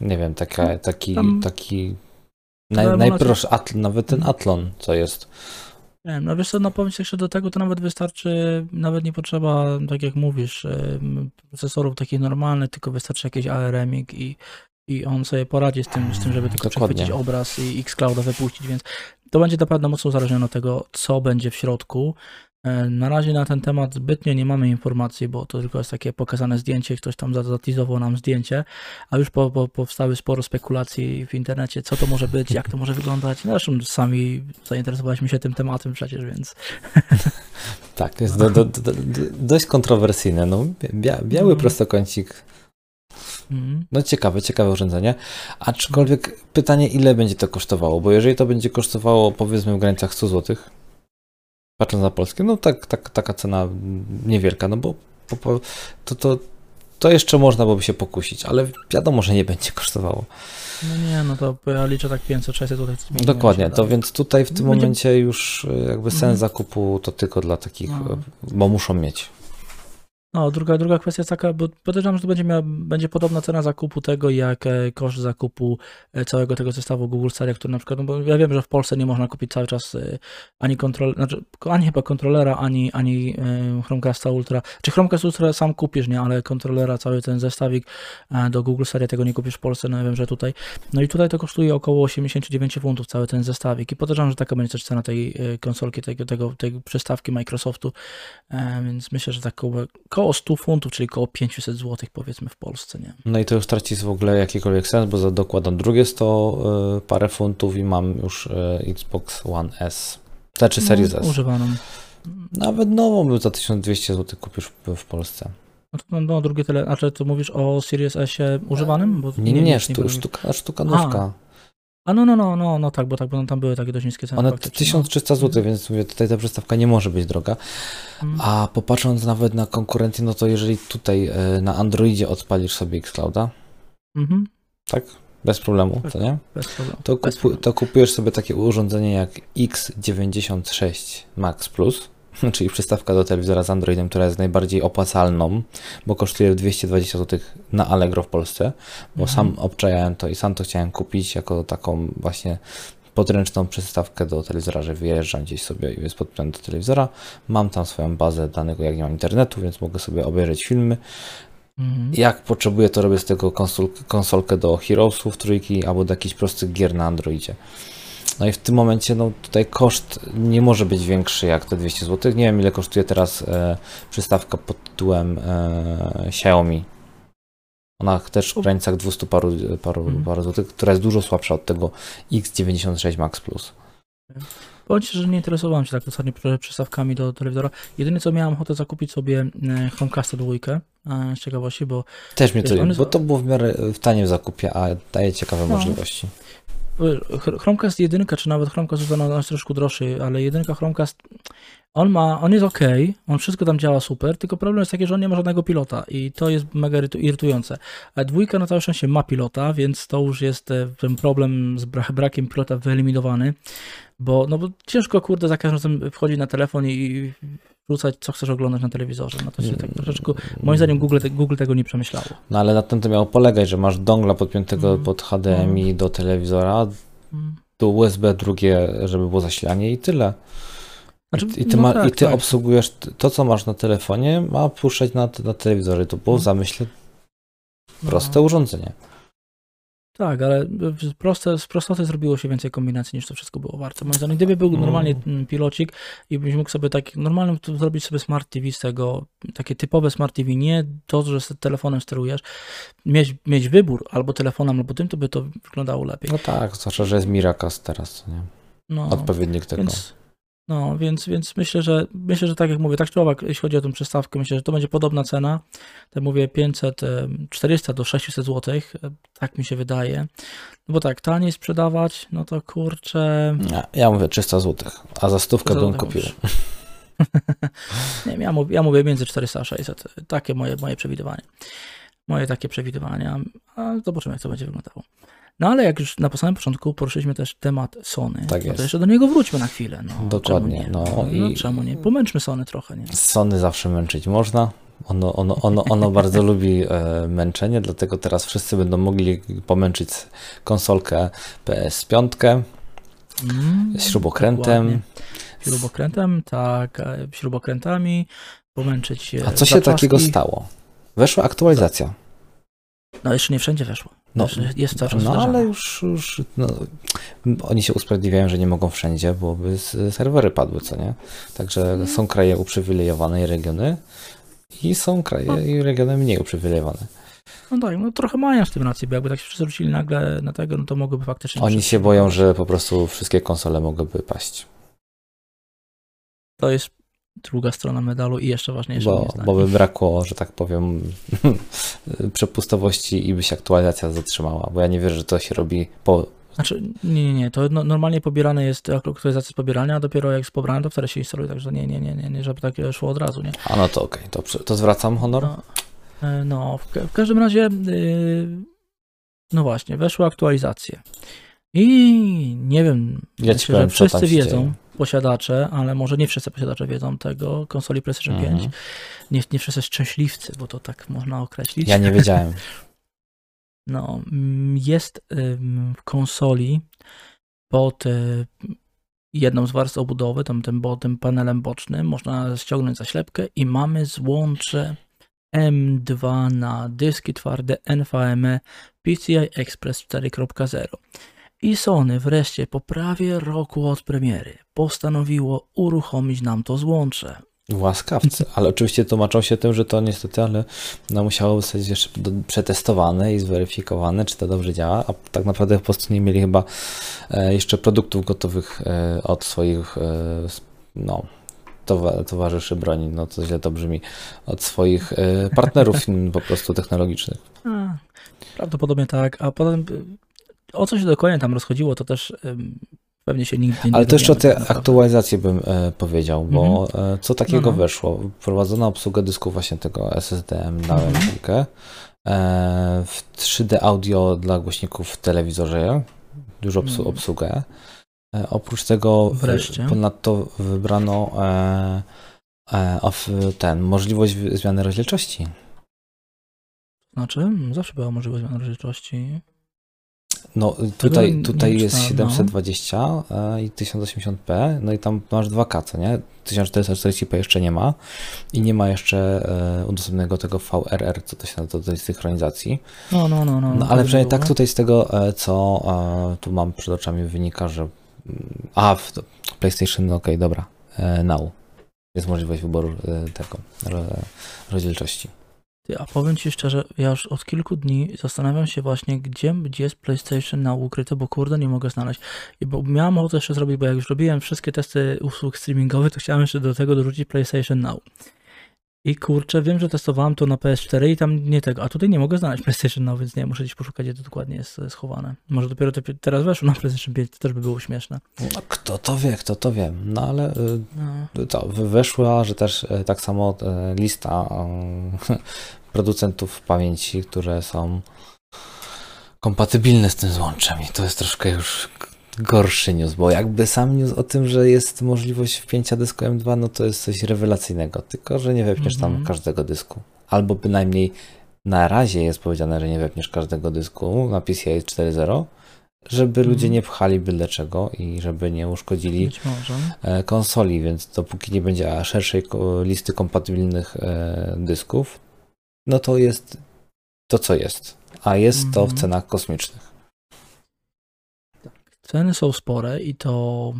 [SPEAKER 1] Nie wiem, taka, taki,
[SPEAKER 2] Tam-
[SPEAKER 1] taki naj, najprostszy, atl, nawet ten
[SPEAKER 2] Mhm.
[SPEAKER 1] Atlon, co jest.
[SPEAKER 2] Nie wiem, no wiesz co, no powiem jeszcze do tego to nawet wystarczy, nawet nie potrzeba, tak jak mówisz, procesorów takich normalnych, tylko wystarczy jakiś ARM-ik i, i on sobie poradzi z tym, z tym żeby tylko
[SPEAKER 1] Dokładnie.
[SPEAKER 2] przechwycić obraz i Xclouda wypuścić, więc to będzie naprawdę mocno uzależnione od tego, co będzie w środku. E, Na razie na ten temat zbytnio nie mamy informacji, bo to tylko jest takie pokazane zdjęcie, ktoś tam za- zatizował nam zdjęcie, a już po, po, powstały sporo spekulacji w internecie, co to może być, jak to może wyglądać. Zresztą sami zainteresowaliśmy się tym tematem przecież, więc
[SPEAKER 1] Tak, to jest do, do, do, do, dość kontrowersyjne. No, bia, biały
[SPEAKER 2] Mhm.
[SPEAKER 1] prostokącik
[SPEAKER 2] mhm.
[SPEAKER 1] No ciekawe, ciekawe urządzenie. Aczkolwiek pytanie, ile będzie to kosztowało? Bo jeżeli to będzie kosztowało powiedzmy w granicach 100 zł, patrząc na polskie, no tak, tak, taka cena niewielka, no bo, to, to, to jeszcze można byłoby się pokusić, ale wiadomo, że nie będzie kosztowało.
[SPEAKER 2] no nie, no to ja liczę tak 500-600 zł.
[SPEAKER 1] Dokładnie, to więc tutaj w tym
[SPEAKER 2] Będzie-
[SPEAKER 1] momencie już y, jakby sens
[SPEAKER 2] Mhm.
[SPEAKER 1] zakupu to tylko dla takich,
[SPEAKER 2] No.
[SPEAKER 1] y, bo muszą mieć.
[SPEAKER 2] No, druga, druga kwestia jest taka, bo podejrzewam, że to będzie, miała, będzie podobna cena zakupu tego, jak e, koszt zakupu e, całego tego zestawu Google Stadia, który na przykład, no bo ja wiem, że w Polsce nie można kupić cały czas e, ani kontrol, znaczy, ani chyba kontrolera, ani, ani Chromecasta Ultra. Czy Chromecast Ultra sam kupisz, nie, ale kontrolera, cały ten zestawik do Google Stadia tego nie kupisz w Polsce, no ja wiem, że tutaj. No i tutaj to kosztuje około 89 funtów cały ten zestawik i podejrzewam, że taka będzie też cena tej konsolki, tego, tego, tej przystawki Microsoftu, więc myślę, że tak koło, koło 100 funtów, czyli koło 500 zł powiedzmy w Polsce, nie?
[SPEAKER 1] No i to już traci w ogóle jakikolwiek sens, bo za dokładam drugie 100 y, parę funtów i mam już y, Xbox One S. Znaczy Series
[SPEAKER 2] no,
[SPEAKER 1] S.
[SPEAKER 2] Używaną.
[SPEAKER 1] Nawet nową by za 1200 zł kupisz w, Polsce.
[SPEAKER 2] No, no, no drugie tyle, a czy to mówisz o Series S używanym? Bo
[SPEAKER 1] Nie, nie, nie,
[SPEAKER 2] nie
[SPEAKER 1] sztu,
[SPEAKER 2] byłem-
[SPEAKER 1] sztuka, sztuka nówka.
[SPEAKER 2] A no, no, no, no, no tak, bo tak, bo tam były takie dość niskie ceny.
[SPEAKER 1] One
[SPEAKER 2] faktycznie,
[SPEAKER 1] 1300 zł, więc mówię, tutaj ta przystawka nie może być droga.
[SPEAKER 2] no. Mm.
[SPEAKER 1] A popatrząc nawet na konkurencję, no to jeżeli tutaj y, na Androidzie odpalisz sobie Xclouda,
[SPEAKER 2] Mhm,
[SPEAKER 1] tak? Bez problemu,
[SPEAKER 2] Tak.
[SPEAKER 1] to nie?
[SPEAKER 2] bez problemu.
[SPEAKER 1] To,
[SPEAKER 2] bez
[SPEAKER 1] kupu,
[SPEAKER 2] problemu.
[SPEAKER 1] to kupujesz sobie takie urządzenie jak X96 Max Plus, czyli przystawka do telewizora z Androidem, która jest najbardziej opłacalną, bo kosztuje 220 zł na Allegro w Polsce, bo
[SPEAKER 2] Mhm.
[SPEAKER 1] sam obczajałem to i sam to chciałem kupić jako taką właśnie podręczną przystawkę do telewizora, że wyjeżdżam gdzieś sobie i jest podpięty do telewizora. Mam tam swoją bazę danych, jak nie mam internetu, więc mogę sobie obejrzeć filmy.
[SPEAKER 2] Mhm.
[SPEAKER 1] Jak potrzebuję, to robię z tego konsol, konsolkę do Heroesów trójki albo do jakichś prostych gier na Androidzie. No i w tym momencie, no tutaj koszt nie może być większy jak te 200 zł. Nie wiem, ile kosztuje teraz e, przystawka pod tytułem e, Xiaomi. Ona też w granicach 200 paru, paru,
[SPEAKER 2] Mhm.
[SPEAKER 1] paru złotych, która jest dużo słabsza od tego X96 Max Plus.
[SPEAKER 2] Powiem Ci, że nie interesowałem się tak ostatnio przy- przystawkami do telewizora. Jedynie co miałem ochotę zakupić sobie e, Chromecasta dwójkę, e, z ciekawości, bo
[SPEAKER 1] Też mnie to,
[SPEAKER 2] jest-
[SPEAKER 1] bo to było w miarę w tanie w zakupie, a daje ciekawe
[SPEAKER 2] No.
[SPEAKER 1] możliwości.
[SPEAKER 2] Ch- Chromecast jedynka, czy nawet Chromecast Ultra, no, on jest troszkę droższy, ale jedynka Chromecast, on ma, on jest ok, on wszystko tam działa super, tylko problem jest taki, że on nie ma żadnego pilota i to jest mega irytu- irytujące. A dwójka na całe szczęście ma pilota, więc to już jest e, ten problem z bra- brakiem pilota wyeliminowany, bo, no bo ciężko kurde za każdym razem wchodzić na telefon i wrzucać co chcesz oglądać na telewizorze, no to się tak troszeczkę, moim zdaniem Google, Google tego nie przemyślało.
[SPEAKER 1] No ale na tym to miało polegać, że masz dongla podpiętego
[SPEAKER 2] Mhm.
[SPEAKER 1] pod HDMI do telewizora,
[SPEAKER 2] Mm.
[SPEAKER 1] do USB drugie, żeby było zasilanie i tyle.
[SPEAKER 2] Znaczy,
[SPEAKER 1] I ty,
[SPEAKER 2] no
[SPEAKER 1] ma, i
[SPEAKER 2] tak,
[SPEAKER 1] ty
[SPEAKER 2] tak.
[SPEAKER 1] obsługujesz to, co masz na telefonie, ma puszczać na, na telewizorze. To było w
[SPEAKER 2] Mhm.
[SPEAKER 1] zamyśle
[SPEAKER 2] No.
[SPEAKER 1] Proste urządzenie.
[SPEAKER 2] Tak, ale proste, z prostoty zrobiło się więcej kombinacji niż to wszystko było warte. Moim zdaniem, gdyby był
[SPEAKER 1] Mm.
[SPEAKER 2] normalnie mm, pilocik i byś mógł sobie tak normalnym zrobić sobie smart TV z tego, takie typowe smart TV, nie to, że z telefonem sterujesz, mieć, mieć wybór albo telefonem, albo tym, to by to wyglądało lepiej.
[SPEAKER 1] No tak, zwłaszcza, że jest Miracast teraz, co nie?
[SPEAKER 2] No,
[SPEAKER 1] Odpowiednik tego.
[SPEAKER 2] więc, no, więc, więc myślę, że myślę, że tak jak mówię, tak czy owak, jeśli chodzi o tą przystawkę, myślę, że to będzie podobna cena. Tak mówię 500, em, 400 do 600 zł, tak mi się wydaje. No bo tak, taniej sprzedawać, no to kurczę,
[SPEAKER 1] Ja, ja mówię 300 zł, a za stówkę bym kupił.
[SPEAKER 2] Nie ja mówię, ja mówię między 400 a 600. Takie moje, moje przewidywanie. Moje takie przewidywania. A zobaczymy, jak to będzie wyglądało. No ale jak już na samym początku poruszyliśmy też temat Sony,
[SPEAKER 1] Tak
[SPEAKER 2] no to jeszcze do niego wróćmy na chwilę. No,
[SPEAKER 1] Dokładnie,
[SPEAKER 2] Czemu nie?
[SPEAKER 1] no
[SPEAKER 2] no,
[SPEAKER 1] i-
[SPEAKER 2] czemu nie? Pomęczmy Sony trochę, nie?
[SPEAKER 1] Sony zawsze męczyć można. Ono, ono, ono, ono bardzo lubi e, męczenie, dlatego teraz wszyscy będą mogli pomęczyć konsolkę PS5
[SPEAKER 2] Mm,
[SPEAKER 1] śrubokrętem.
[SPEAKER 2] dokładnie. Śrubokrętem, tak, e, śrubokrętami, pomęczyć e,
[SPEAKER 1] A co się takiego stało? Weszła aktualizacja.
[SPEAKER 2] No jeszcze nie wszędzie weszło.
[SPEAKER 1] No,
[SPEAKER 2] jest cały czas
[SPEAKER 1] No ale już, już no, oni się usprawiedliwiają, że nie mogą wszędzie, bo by serwery padły, co nie? Także są kraje uprzywilejowane i regiony i są kraje i regiony mniej uprzywilejowane.
[SPEAKER 2] No tak, no trochę mają z tym rację, bo jakby tak się przerzucili nagle na tego, no to mogłyby faktycznie...
[SPEAKER 1] Oni się boją, że po prostu wszystkie konsole mogłyby paść,
[SPEAKER 2] To jest druga strona medalu i jeszcze ważniejsza moim
[SPEAKER 1] bo, bo by brakło, że tak powiem, przepustowości i by się aktualizacja zatrzymała, bo ja nie wierzę, że to się robi po...
[SPEAKER 2] Znaczy, nie, nie, nie, to no, normalnie pobierane jest, aktualizacja jest pobierania, a dopiero jak jest pobrane, to wtedy się instaluje, także nie, nie, nie, nie, nie żeby tak szło od razu, nie?
[SPEAKER 1] A no to okej, to, przy- to zwracam honor.
[SPEAKER 2] No, e, no w, w każdym razie, yy, no właśnie, weszły aktualizacje. I nie wiem,
[SPEAKER 1] Ja
[SPEAKER 2] myślę, że wszyscy wiedzą,
[SPEAKER 1] dzieje.
[SPEAKER 2] Posiadacze, ale może nie wszyscy posiadacze wiedzą tego, konsoli PlayStation
[SPEAKER 1] Mhm.
[SPEAKER 2] 5. Nie, nie wszyscy szczęśliwcy, bo to tak można określić.
[SPEAKER 1] Ja nie wiedziałem.
[SPEAKER 2] No, mm, jest w konsoli pod y, jedną z warstw obudowy, tam tym, tym panelem bocznym, można ściągnąć zaślepkę i mamy złącze M2 na dyski twarde NVMe PCI Express 4.0. I Sony wreszcie po prawie roku od premiery postanowiło uruchomić nam to złącze.
[SPEAKER 1] Łaskawcy, ale oczywiście tłumaczą się tym, że to niestety, ale no, musiało zostać jeszcze przetestowane i zweryfikowane, czy to dobrze działa, a tak naprawdę po prostu nie mieli chyba e, jeszcze produktów gotowych e, od swoich e, no, towa, towarzyszy broni, no to źle to brzmi, od swoich partnerów po prostu technologicznych.
[SPEAKER 2] Prawdopodobnie tak, a potem o co się dokładnie tam rozchodziło, to też pewnie się nigdy nie
[SPEAKER 1] Ale to jeszcze o tej aktualizacji bym e, powiedział, bo e, co takiego
[SPEAKER 2] No, no.
[SPEAKER 1] weszło? Wprowadzono obsługę dysku właśnie tego SSDM na. M2, e, w 3D audio dla głośników w telewizorze, dużo obsu-
[SPEAKER 2] Mhm.
[SPEAKER 1] obsługę. E, oprócz tego
[SPEAKER 2] Wreszcie.
[SPEAKER 1] ponadto wybrano e, e, of, ten, możliwość zmiany rozdzielczości.
[SPEAKER 2] Znaczy, mm, zawsze była możliwość zmiany rozdzielczości.
[SPEAKER 1] No tutaj, tutaj jest
[SPEAKER 2] czytałem, no.
[SPEAKER 1] 720 e, i 1080p, no i tam masz 2K, co nie? 1440p jeszcze nie ma i nie ma jeszcze e, udostępnionego tego VRR, co to się nazywa, do tej synchronizacji.
[SPEAKER 2] No, no, no. no,
[SPEAKER 1] No
[SPEAKER 2] to
[SPEAKER 1] ale przynajmniej tak tutaj z tego, e, co tu mam przed oczami wynika, że mm, a, w PlayStation, no okej, dobra, e, Now. Jest możliwość wyboru tego ro, rozdzielczości.
[SPEAKER 2] Ty, a powiem Ci szczerze, ja już od kilku dni zastanawiam się właśnie, gdzie, gdzie jest PlayStation na ukryte, bo kurde nie mogę znaleźć. I bo miałem ochotę jeszcze zrobić, bo jak już robiłem wszystkie testy usług streamingowych, to chciałem jeszcze do tego dorzucić PlayStation Now. I kurczę, wiem, że testowałem to na PS4 i tam nie tego, a tutaj nie mogę znaleźć PlayStation Now, więc nie, muszę gdzieś poszukać, gdzie to dokładnie jest e, schowane. Może dopiero te, teraz weszło na PlayStation 5, to też by było śmieszne.
[SPEAKER 1] No kto to wie, kto to wie, no ale y,
[SPEAKER 2] No.
[SPEAKER 1] Co, wy- weszła, że też e, tak samo e, lista e, producentów pamięci, które są kompatybilne z tym złączem i to jest troszkę już gorszy news, bo jakby sam news o tym, że jest możliwość wpięcia dysku M2, no to jest coś rewelacyjnego, tylko że nie wepniesz tam
[SPEAKER 2] Mhm.
[SPEAKER 1] każdego dysku. Albo bynajmniej na razie jest powiedziane, że nie wepniesz każdego dysku na PCI 4.0, żeby ludzie
[SPEAKER 2] Mhm.
[SPEAKER 1] nie pchali byle czego i żeby nie uszkodzili e, konsoli, więc dopóki nie będzie szerszej listy kompatybilnych e, dysków, no to jest to, co jest. A jest to w
[SPEAKER 2] Mhm.
[SPEAKER 1] cenach kosmicznych.
[SPEAKER 2] Ceny są spore i to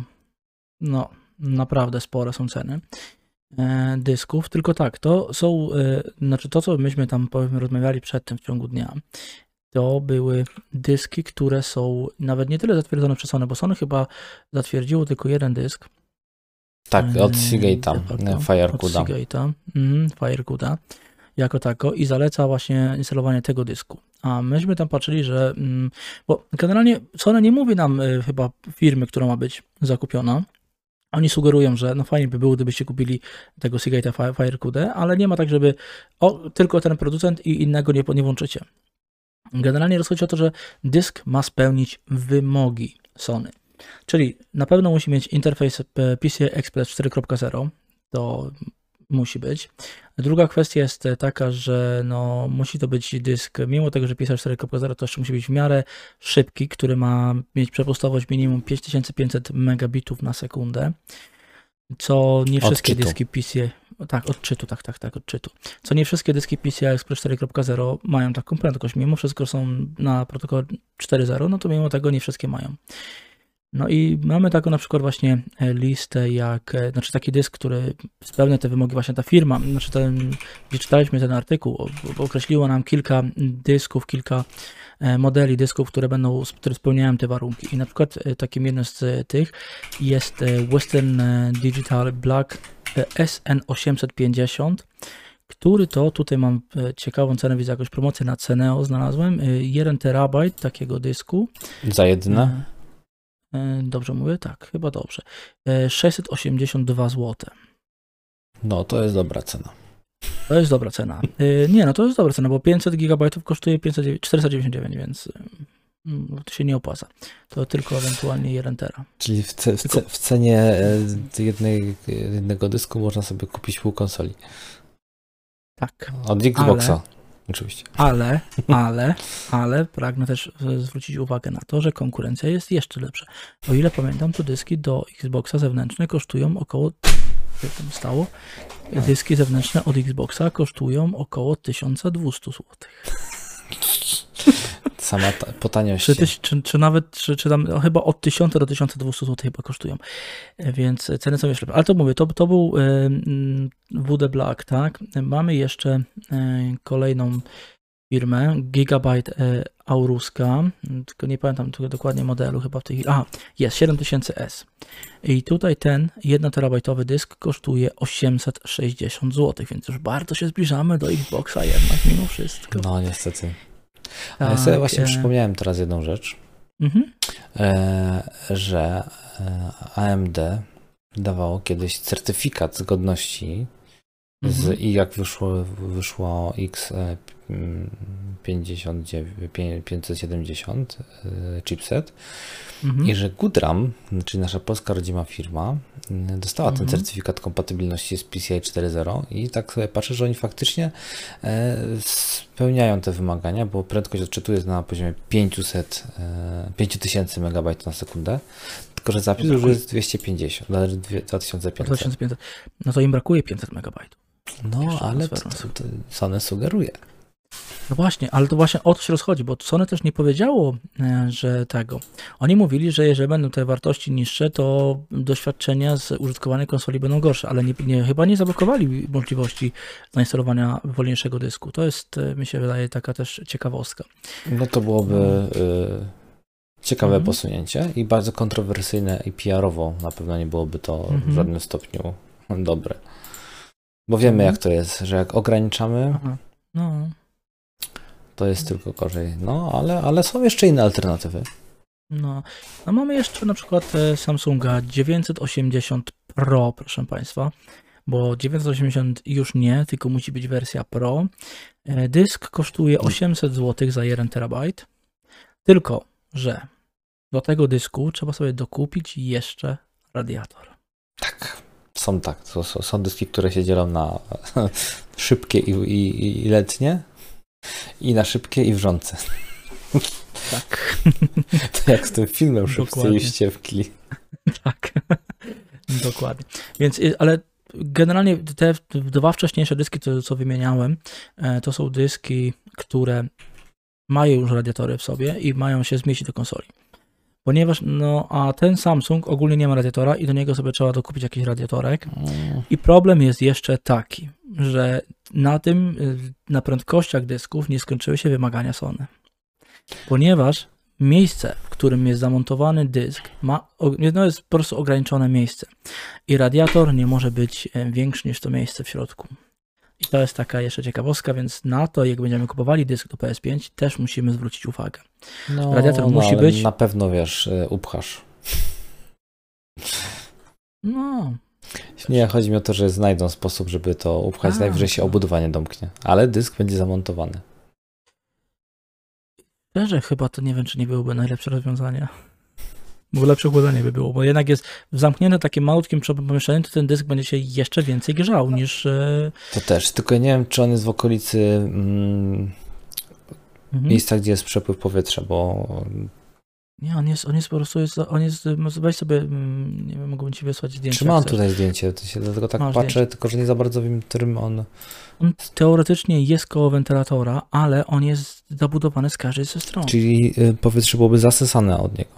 [SPEAKER 2] no naprawdę spore są ceny e, dysków, tylko tak, to są, e, znaczy to co myśmy tam powiedzmy rozmawiali przedtem w ciągu dnia, to były dyski, które są nawet nie tyle zatwierdzone przez Sony, bo Sony chyba zatwierdziło tylko jeden dysk.
[SPEAKER 1] Tak, od
[SPEAKER 2] e,
[SPEAKER 1] Seagate'a, Firecuda.
[SPEAKER 2] Od Seagate'a, mhm, Firecuda, jako tako i zaleca właśnie instalowanie tego dysku. A myśmy tam patrzyli, że, mm, bo generalnie Sony nie mówi nam y, chyba firmy, która ma być zakupiona. Oni sugerują, że no fajnie by było, gdybyście kupili tego Seagate'a Fi- Firecuda, ale nie ma tak, żeby o, tylko ten producent i innego nie, nie włączycie. Generalnie rozchodzi o to, że dysk ma spełnić wymogi Sony. Czyli na pewno musi mieć interfejs e, PCI Express 4.0, to musi być. Druga kwestia jest taka, że no, musi to być dysk, mimo tego, że PCI 4.0 to jeszcze musi być w miarę szybki, który ma mieć przepustowość minimum 5500 megabitów na sekundę, co nie wszystkie
[SPEAKER 1] Odczytu.
[SPEAKER 2] dyski PCI, tak, odczytu, tak, tak, tak, odczytu, co nie wszystkie dyski PCI Express 4.0 mają taką prędkość, mimo wszystko są na protokole 4.0, no to mimo tego nie wszystkie mają. No i mamy taką na przykład właśnie e, listę, jak, e, znaczy taki dysk, który spełnia te wymogi właśnie ta firma, znaczy ten, gdzie czytaliśmy ten artykuł, określiło nam kilka dysków, kilka e, modeli dysków, które będą, które spełniają te warunki. I na przykład takim jednym z tych jest Western Digital Black e, SN850, który to, tutaj mam ciekawą cenę, widzę jakąś promocję na Ceneo znalazłem, e, 1 terabajt takiego dysku.
[SPEAKER 1] Za jedne?
[SPEAKER 2] E, e, Dobrze mówię? Tak, chyba dobrze. E, 682 zł.
[SPEAKER 1] No, to jest dobra cena.
[SPEAKER 2] To jest dobra cena. E, Nie, no to jest dobra cena, bo 500 GB kosztuje 500, 499, więc e, mm, to się nie opłaca. To tylko ewentualnie 1 tera.
[SPEAKER 1] Czyli w, ce, w, ce, w cenie e, jednej, jednego dysku można sobie kupić pół konsoli.
[SPEAKER 2] Tak,
[SPEAKER 1] Od Xboxa. Oczywiście.
[SPEAKER 2] ale, ale, ale pragnę też e, zwrócić uwagę na to, że konkurencja jest jeszcze lepsza. O ile pamiętam, to dyski do Xboxa zewnętrzne kosztują około, jak tam stało, dyski zewnętrzne od Xboxa kosztują około 1200 zł.
[SPEAKER 1] Sama ta, po taniości.
[SPEAKER 2] Czy, czy, czy nawet, czy, czy tam no, chyba od 1000 do 1200 zł chyba kosztują. E, Więc ceny są jeszcze lepsze. Ale to mówię, to, to był e, WD Black, tak? Mamy jeszcze e, kolejną firmę, Gigabyte Auruska, tylko nie pamiętam tu dokładnie modelu chyba w tej chwili. A, jest 7000S. I tutaj ten 1 terabajtowy dysk kosztuje 860 zł, więc już bardzo się zbliżamy do Xboxa jednak mimo wszystko.
[SPEAKER 1] No, niestety. A ja sobie właśnie
[SPEAKER 2] e,
[SPEAKER 1] przypomniałem teraz jedną rzecz,
[SPEAKER 2] Mhm.
[SPEAKER 1] e, że e, AMD dawało kiedyś certyfikat zgodności z,
[SPEAKER 2] Mhm.
[SPEAKER 1] i jak wyszło, wyszło X e, mm, 59, pię- 570 e, chipset
[SPEAKER 2] Mhm.
[SPEAKER 1] i że Goodram, czyli nasza polska rodzima firma, mm, dostała ten
[SPEAKER 2] Mhm.
[SPEAKER 1] certyfikat kompatybilności z PCI 4.0 i tak sobie patrzę, że oni faktycznie e, spełniają te wymagania, bo prędkość odczytu jest na poziomie 500, e, 5000 MB na sekundę, tylko że zapis już jest 250, nawet dwie- 2500.
[SPEAKER 2] 2500. No to im brakuje 500 megabajtów.
[SPEAKER 1] No, ale to, to Sony sugeruje.
[SPEAKER 2] No właśnie, ale to właśnie o to się rozchodzi, bo Sony też nie powiedziało, e, że tego. Oni mówili, że jeżeli będą te wartości niższe, to doświadczenia z użytkowania konsoli będą gorsze, ale nie, nie, chyba nie zablokowali możliwości zainstalowania wolniejszego dysku. To jest, e, mi się wydaje, taka też ciekawostka.
[SPEAKER 1] No to byłoby y, ciekawe
[SPEAKER 2] Mhm.
[SPEAKER 1] posunięcie i bardzo kontrowersyjne i PR-owo na pewno nie byłoby to w
[SPEAKER 2] Mhm.
[SPEAKER 1] żadnym stopniu dobre. Bo wiemy
[SPEAKER 2] Mhm.
[SPEAKER 1] jak to jest, że jak ograniczamy,
[SPEAKER 2] Aha. No,
[SPEAKER 1] to jest tylko gorzej. No, ale, ale są jeszcze inne alternatywy.
[SPEAKER 2] no. A mamy jeszcze na przykład e, Samsunga 980 Pro, proszę Państwa, bo 980 już nie, tylko musi być wersja Pro. E, Dysk kosztuje 800 zł za 1 terabajt, tylko że do tego dysku trzeba sobie dokupić jeszcze radiator.
[SPEAKER 1] Tak. Są tak, są, są dyski, które się dzielą na szybkie i, i, i letnie i na szybkie i wrzące.
[SPEAKER 2] Tak,
[SPEAKER 1] To jak z tym filmem szybcy i ściewki.
[SPEAKER 2] tak. Dokładnie. Więc, y, ale generalnie te dwa wcześniejsze dyski, to, co wymieniałem, e, to są dyski, które mają już radiatory w sobie i mają się zmieścić do konsoli. Ponieważ, no, a ten Samsung ogólnie nie ma radiatora i do niego sobie trzeba dokupić jakiś radiatorek.
[SPEAKER 1] Mm,
[SPEAKER 2] I problem jest jeszcze taki, że na tym, y, na prędkościach dysków nie skończyły się wymagania Sony. Ponieważ miejsce, w którym jest zamontowany dysk, ma, no jest po prostu ograniczone miejsce. I radiator nie może być e, większy niż to miejsce w środku. I to jest taka jeszcze ciekawostka, więc na to, jak będziemy kupowali dysk do PS5, też musimy zwrócić uwagę.
[SPEAKER 1] No,
[SPEAKER 2] Radiator
[SPEAKER 1] no,
[SPEAKER 2] musi
[SPEAKER 1] ale
[SPEAKER 2] być.
[SPEAKER 1] Na pewno wiesz, y, upchasz.
[SPEAKER 2] No,
[SPEAKER 1] Nie, chodzi mi o to, że znajdą sposób, żeby to upchać,
[SPEAKER 2] A,
[SPEAKER 1] najwyżej się
[SPEAKER 2] to-
[SPEAKER 1] obudowanie domknie. Ale dysk będzie zamontowany.
[SPEAKER 2] Szczerze, chyba to nie wiem, czy nie byłoby najlepsze rozwiązanie. Bo lepsze chłodzenie by było, bo jednak jest zamknięte takim malutkim pomieszczeniem, to ten dysk będzie się jeszcze więcej grzał niż... e,
[SPEAKER 1] To też, tylko nie wiem, czy on jest w okolicy mm,
[SPEAKER 2] mhm.
[SPEAKER 1] miejsca, gdzie jest przepływ powietrza, bo
[SPEAKER 2] Nie, on jest, on jest po prostu, jest, on jest, weź sobie, nie wiem, mogłbym ci wysłać zdjęcie.
[SPEAKER 1] Czy mam tutaj zdjęcie, to się dlatego tak
[SPEAKER 2] Masz
[SPEAKER 1] patrzę,
[SPEAKER 2] zdjęcie.
[SPEAKER 1] tylko że nie za bardzo wiem, którym on.
[SPEAKER 2] On teoretycznie jest koło wentylatora, ale on jest zabudowany z każdej ze stron.
[SPEAKER 1] Czyli y, powietrze byłoby zasysane od niego.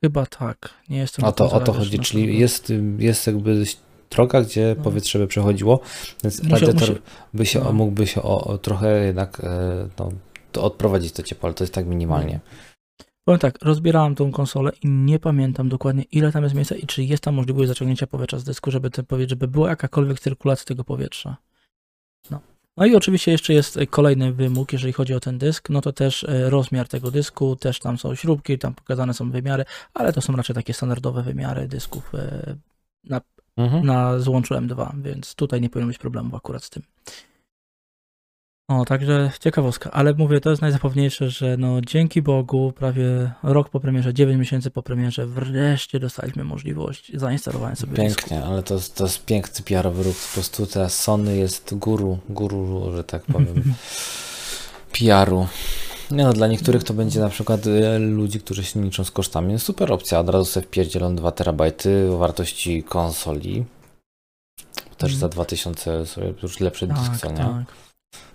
[SPEAKER 2] Chyba tak. Nie jestem
[SPEAKER 1] O to, o to chodzi, czyli jest, y, jest jakby droga, gdzie
[SPEAKER 2] No.
[SPEAKER 1] powietrze by przechodziło, więc radiator by się,
[SPEAKER 2] no.
[SPEAKER 1] mógłby się o, o trochę jednak e, no, to odprowadzić to ciepło, ale to jest tak minimalnie.
[SPEAKER 2] Powiem tak, rozbierałem tą konsolę i nie pamiętam dokładnie ile tam jest miejsca i czy jest tam możliwość zaciągnięcia powietrza z dysku, żeby, te, powie- żeby była jakakolwiek cyrkulacja tego powietrza. No. no i oczywiście jeszcze jest e, kolejny wymóg, jeżeli chodzi o ten dysk, no to też e, rozmiar tego dysku, też tam są śrubki, tam pokazane są wymiary, ale to są raczej takie standardowe wymiary dysków e, na,
[SPEAKER 1] Mhm.
[SPEAKER 2] na złączu M2, więc tutaj nie powinno być problemu akurat z tym. O, także ciekawostka, ale mówię, to jest najzapewniejsze, że no dzięki Bogu prawie rok po premierze, 9 miesięcy po premierze, wreszcie dostaliśmy możliwość zainstalowania sobie dysku.
[SPEAKER 1] Pięknie, ale to, jest- to jest piękny PR-owy ruch. Po prostu teraz Sony jest guru, guru, że tak powiem, PR-u. Nie no, dla niektórych to będzie na przykład e, ludzi, którzy się liczą z kosztami. Super opcja, od razu sobie wpierdzielą 2 terabajty o wartości konsoli. Też
[SPEAKER 2] Mhm.
[SPEAKER 1] za 2000 sobie już lepszy dysk,
[SPEAKER 2] Tak,
[SPEAKER 1] co nie?
[SPEAKER 2] tak.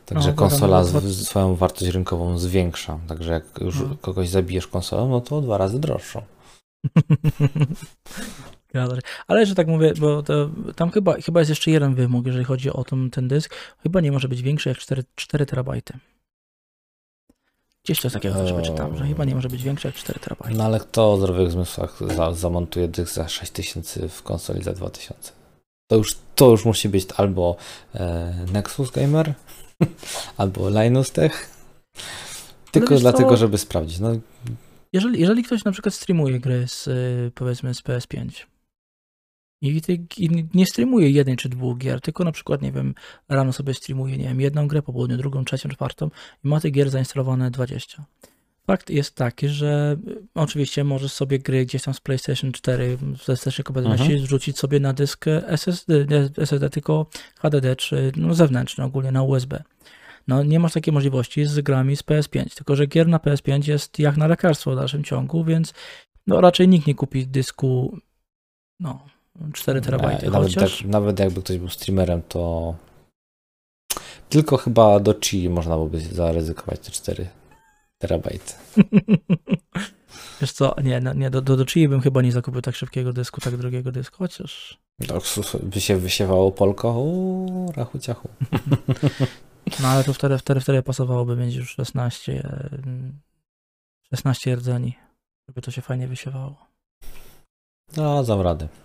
[SPEAKER 1] Także
[SPEAKER 2] No,
[SPEAKER 1] konsola z, swoją wartość rynkową zwiększa. Także jak już
[SPEAKER 2] No.
[SPEAKER 1] kogoś zabijesz konsolą, no to dwa razy droższą.
[SPEAKER 2] Ale że tak mówię, bo to, tam chyba, chyba jest jeszcze jeden wymóg, jeżeli chodzi o ten, ten dysk. Chyba nie może być większy jak 4, 4 terabajty. Gdzieś coś takiego też wyczytałem, że chyba nie może być większy jak 4 terabajty.
[SPEAKER 1] No ale kto o zdrowych zmysłach za, zamontuje dysk za 6000 w konsoli za 2000? To już, to już musi być albo e, Nexus Gamer, albo Linus Tech. Tylko
[SPEAKER 2] wiesz
[SPEAKER 1] dlatego,
[SPEAKER 2] co?
[SPEAKER 1] żeby sprawdzić. No,
[SPEAKER 2] Jeżeli, jeżeli ktoś na przykład streamuje gry z, y, powiedzmy, z PS5 i, ty, i nie streamuje jednej czy dwóch gier, tylko na przykład, nie wiem, rano sobie streamuje, nie wiem, jedną grę, po południu drugą, trzecią, czwartą i ma tych gier zainstalowane 20. Fakt jest taki, że y, oczywiście możesz sobie gry gdzieś tam z PlayStation 4 ze wstecznej kompatybilności
[SPEAKER 1] Mhm.
[SPEAKER 2] wrzucić sobie na dysk SSD, nie SSD, tylko HDD czy no, zewnętrzny ogólnie na USB. No nie masz takiej możliwości z grami z PS5, tylko że gier na PS5 jest jak na lekarstwo w dalszym ciągu, więc no raczej nikt nie kupi dysku no 4 terabajty,
[SPEAKER 1] e, nawet,
[SPEAKER 2] chociaż
[SPEAKER 1] tak, nawet jakby ktoś był streamerem, to tylko chyba do Chi można byłoby zaryzykować te 4 terabajty.
[SPEAKER 2] wiesz co, nie, no, nie do, do, do Chii bym chyba nie zakupił tak szybkiego dysku, tak drogiego dysku, chociaż
[SPEAKER 1] To by się wysiewało polko, uuu, rachu ciachu.
[SPEAKER 2] no ale to wtedy, wtedy, wtedy pasowałoby mieć już 16 e, 16 rdzeni, żeby to się fajnie wysiewało.
[SPEAKER 1] No, dam radę.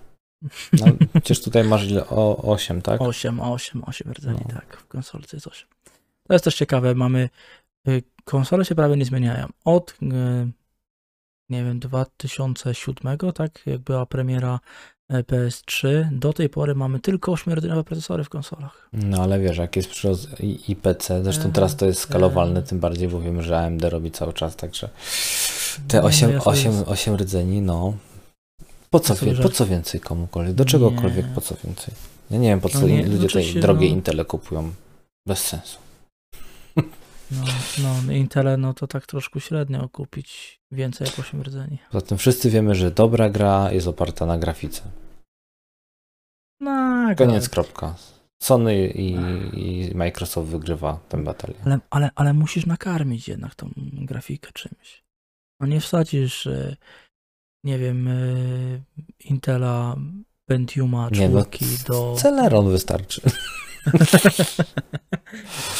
[SPEAKER 1] No, przecież tutaj masz ile? O 8, tak?
[SPEAKER 2] 8, 8, 8 rdzeni,
[SPEAKER 1] No.
[SPEAKER 2] tak, w konsolce jest 8. To jest też ciekawe, mamy, konsole się prawie nie zmieniają. Od, y, nie wiem, 2007, tak, jak była premiera e, PS3, do tej pory mamy tylko 8-rdzenowe procesory w konsolach.
[SPEAKER 1] No ale wiesz, jak jest przyrost i- IPC, zresztą
[SPEAKER 2] Mhm,
[SPEAKER 1] teraz to jest skalowalne,
[SPEAKER 2] mhm.
[SPEAKER 1] tym bardziej, bo wiemy, że AMD robi cały czas, także te
[SPEAKER 2] no
[SPEAKER 1] 8,
[SPEAKER 2] ja sobie
[SPEAKER 1] 8,
[SPEAKER 2] z-
[SPEAKER 1] 8 rdzeni, no po co, wie, po co więcej komukolwiek, do czegokolwiek,
[SPEAKER 2] Nie.
[SPEAKER 1] po co więcej? Ja nie wiem, po co
[SPEAKER 2] No nie,
[SPEAKER 1] ludzie
[SPEAKER 2] znaczy
[SPEAKER 1] tej
[SPEAKER 2] się,
[SPEAKER 1] drogie
[SPEAKER 2] no-
[SPEAKER 1] Intele kupują, bez sensu.
[SPEAKER 2] No, no Intele, no to tak troszkę średnio kupić więcej jak 8 rdzeni.
[SPEAKER 1] Poza tym wszyscy wiemy, że dobra gra jest oparta na grafice.
[SPEAKER 2] No, Tak,
[SPEAKER 1] Koniec,
[SPEAKER 2] ale,
[SPEAKER 1] kropka. Sony i, i Microsoft wygrywa tę batalię.
[SPEAKER 2] ale, ale, ale musisz nakarmić jednak tą grafikę czymś. No nie wsadzisz, e, nie wiem, e, Intela Pentiuma
[SPEAKER 1] no,
[SPEAKER 2] czwórki do...
[SPEAKER 1] Celeron wystarczy.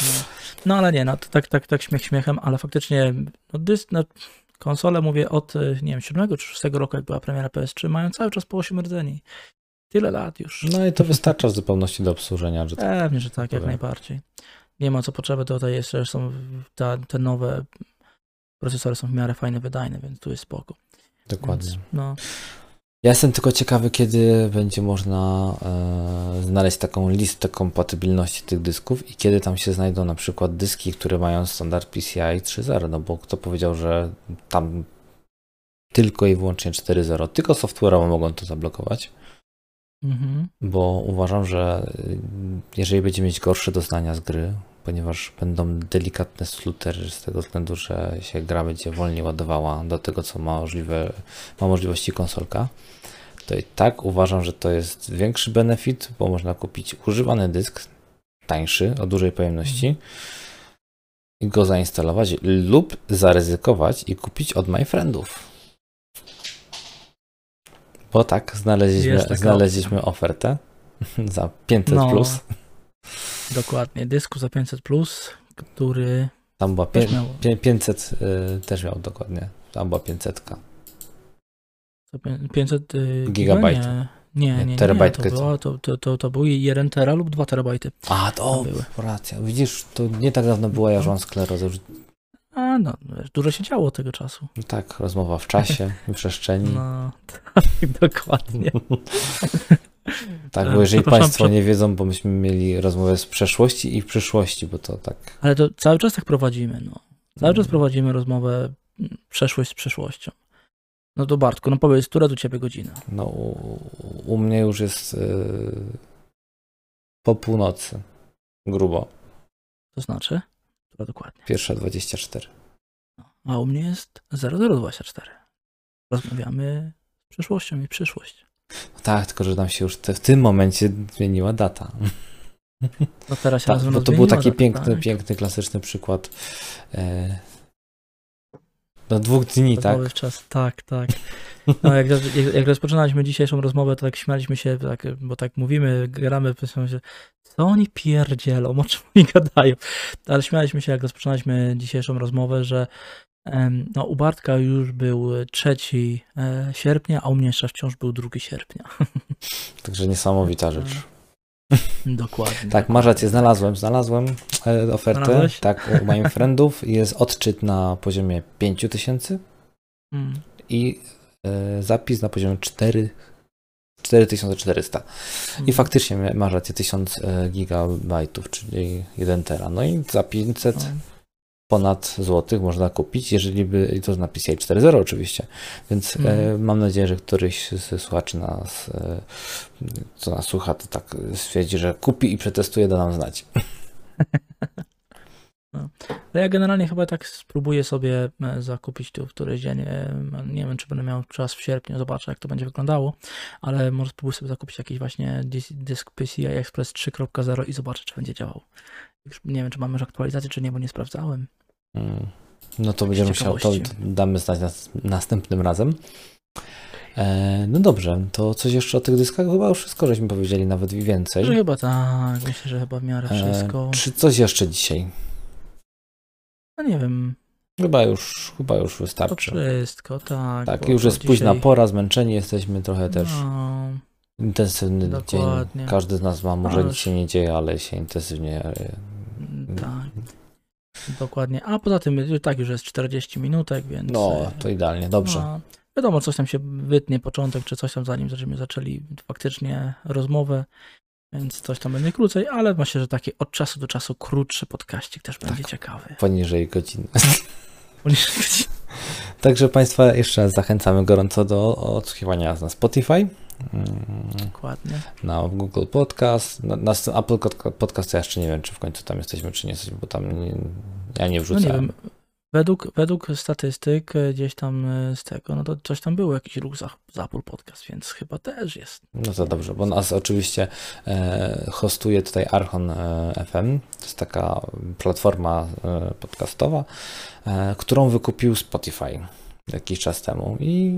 [SPEAKER 2] No ale nie, no to tak, tak, tak śmiech śmiechem, ale faktycznie no, dysk, no, konsole mówię od, y, nie wiem, 7 czy 6 roku, jak była premiera PS3, mają cały czas po 8 rdzeni. Tyle lat już.
[SPEAKER 1] No i to wystarcza w zupełności do obsłużenia. Że tak.
[SPEAKER 2] Pewnie, że tak, jak
[SPEAKER 1] powiem.
[SPEAKER 2] najbardziej. Nie ma co potrzeby, tutaj jeszcze są ta, te nowe procesory są w miarę fajne, wydajne, więc tu jest spoko.
[SPEAKER 1] Dokładnie.
[SPEAKER 2] Więc, no,
[SPEAKER 1] Ja jestem tylko ciekawy, kiedy będzie można e, znaleźć taką listę kompatybilności tych dysków i kiedy tam się znajdą na przykład dyski, które mają standard PCI 3.0, no bo kto powiedział, że tam tylko i wyłącznie 4.0, tylko software'owo mogą to zablokować,
[SPEAKER 2] mhm.
[SPEAKER 1] bo uważam, że y, jeżeli będziemy mieć gorsze doznania z gry, ponieważ będą delikatne slutery z tego względu, że się gra będzie wolniej ładowała do tego, co ma, możliwe, ma możliwości konsolka, to i tak uważam, że to jest większy benefit, bo można kupić używany dysk, tańszy, o dużej pojemności i go zainstalować lub zaryzykować i kupić od MyFriendów. Bo tak, znaleźliśmy, znaleźliśmy ofertę za 500
[SPEAKER 2] No.
[SPEAKER 1] plus.
[SPEAKER 2] Dokładnie, dysku za 500+, plus, który
[SPEAKER 1] Tam była pię- 500, y, też miał dokładnie. Tam była 500.
[SPEAKER 2] za pię- 500 y,
[SPEAKER 1] Gigabajty.
[SPEAKER 2] giga? Nie, nie,
[SPEAKER 1] Nie,
[SPEAKER 2] nie, nie, to,
[SPEAKER 1] co?
[SPEAKER 2] było, to, to, to, to był 1 tera lub 2 terabajty.
[SPEAKER 1] A, to
[SPEAKER 2] były.
[SPEAKER 1] racja. Widzisz, to nie tak dawno była jarzą sklerozę. Już-
[SPEAKER 2] A no, dużo się działo tego czasu.
[SPEAKER 1] no Tak, rozmowa w czasie i przestrzeni.
[SPEAKER 2] No, tak, dokładnie.
[SPEAKER 1] Tak, bo jeżeli
[SPEAKER 2] Przepraszam,
[SPEAKER 1] Państwo nie wiedzą, bo myśmy mieli rozmowę z przeszłości i w przyszłości, bo to tak.
[SPEAKER 2] Ale to cały czas tak prowadzimy, no. Cały czas
[SPEAKER 1] Mm.
[SPEAKER 2] prowadzimy rozmowę mm, przeszłość z przeszłością. No to Bartku, no powiedz, która do ciebie godzina?
[SPEAKER 1] No, u, u mnie już jest y, po północy. Grubo.
[SPEAKER 2] To znaczy? Która dokładnie?
[SPEAKER 1] Pierwsza 24.
[SPEAKER 2] A u mnie jest 0024. Rozmawiamy z przeszłością i przyszłość.
[SPEAKER 1] Tak, tylko że nam się już te, w tym momencie zmieniła data.
[SPEAKER 2] No teraz się
[SPEAKER 1] Tak, bo to był taki
[SPEAKER 2] data,
[SPEAKER 1] piękny,
[SPEAKER 2] tak?
[SPEAKER 1] piękny, klasyczny przykład. E, do dwóch dni, tak?
[SPEAKER 2] Czas, tak, tak. No, jak, jak, jak rozpoczynaliśmy dzisiejszą rozmowę, to tak śmialiśmy się, tak, bo tak mówimy, gramy, się, co oni pierdzielą, o czym oni gadają. Ale śmialiśmy się, jak rozpoczynaliśmy dzisiejszą rozmowę, że no, u Bartka już był 3 e, sierpnia, a u mnie jeszcze wciąż był 2 sierpnia.
[SPEAKER 1] Także niesamowita rzecz.
[SPEAKER 2] Dokładnie.
[SPEAKER 1] Tak, masz rację, znalazłem, znalazłem e, ofertę.
[SPEAKER 2] Znalazłeś?
[SPEAKER 1] Tak, u moich friendów jest odczyt na poziomie 5000
[SPEAKER 2] Mm.
[SPEAKER 1] i e, zapis na poziomie 4, 4400. I faktycznie mia- masz rację, 1000 e, gigabajtów, czyli 1 tera. No i za 500
[SPEAKER 2] No.
[SPEAKER 1] Ponad złotych można kupić, jeżeli by, i to na PCI 4.0 oczywiście, więc e,
[SPEAKER 2] Mhm.
[SPEAKER 1] mam nadzieję, że któryś z słuchaczy nas, e, co nas słucha, to tak stwierdzi, że kupi i przetestuje, da nam znać.
[SPEAKER 2] No ja generalnie chyba tak spróbuję sobie e, zakupić tu w któryś dzień. e, Nie wiem, czy będę miał czas w sierpniu, zobaczę jak to będzie wyglądało, ale może spróbuję sobie zakupić jakiś właśnie dysk PCI Express 3.0 i zobaczę, czy będzie działał. Już nie wiem, czy mamy już aktualizację, czy nie, bo nie sprawdzałem.
[SPEAKER 1] Mm. No to będziemy musiał, to, to damy znać nas, następnym razem. E, no dobrze, to coś jeszcze o tych dyskach? Chyba już wszystko żeśmy powiedzieli, nawet i więcej.
[SPEAKER 2] Że chyba tak, myślę, że chyba w miarę wszystko.
[SPEAKER 1] E, czy coś jeszcze dzisiaj?
[SPEAKER 2] No nie wiem,
[SPEAKER 1] Chyba już, chyba już
[SPEAKER 2] to
[SPEAKER 1] wystarczy.
[SPEAKER 2] wszystko, tak.
[SPEAKER 1] Tak, już
[SPEAKER 2] to
[SPEAKER 1] jest późna
[SPEAKER 2] dzisiaj-
[SPEAKER 1] pora, zmęczeni jesteśmy trochę też.
[SPEAKER 2] No,
[SPEAKER 1] Intensywny
[SPEAKER 2] Dokładnie.
[SPEAKER 1] dzień. Każdy z nas ma, może nic się nie dzieje, ale się intensywnie.
[SPEAKER 2] Mm, Tak. Dokładnie. A poza tym y, tak już jest 40 minutek, więc.
[SPEAKER 1] No,
[SPEAKER 2] e,
[SPEAKER 1] to idealnie, dobrze.
[SPEAKER 2] No, wiadomo, coś tam się wytnie początek, czy coś tam zanim zaczniemy zaczęli faktycznie rozmowę, więc coś tam będzie krócej, ale myślę, że taki od czasu do czasu krótszy podkaścik też będzie
[SPEAKER 1] Tak.
[SPEAKER 2] ciekawy.
[SPEAKER 1] Poniżej godziny. Także Państwa jeszcze raz zachęcamy gorąco do odsłuchiwania nas na Spotify,
[SPEAKER 2] Dokładnie.
[SPEAKER 1] na Google Podcast, na, na Apple Pod- Podcast. Ja jeszcze nie wiem, czy w końcu tam jesteśmy, czy nie jesteśmy, bo tam nie, ja nie
[SPEAKER 2] No nie
[SPEAKER 1] wrzucałem.
[SPEAKER 2] wiem. według, według statystyk e, gdzieś tam e, z tego, no to coś tam było, jakiś ruch za, za Apple Podcast, więc chyba też jest.
[SPEAKER 1] No to dobrze, bo nas oczywiście e, hostuje tutaj Archon FM. To jest taka platforma podcastowa, którą wykupił Spotify jakiś czas temu i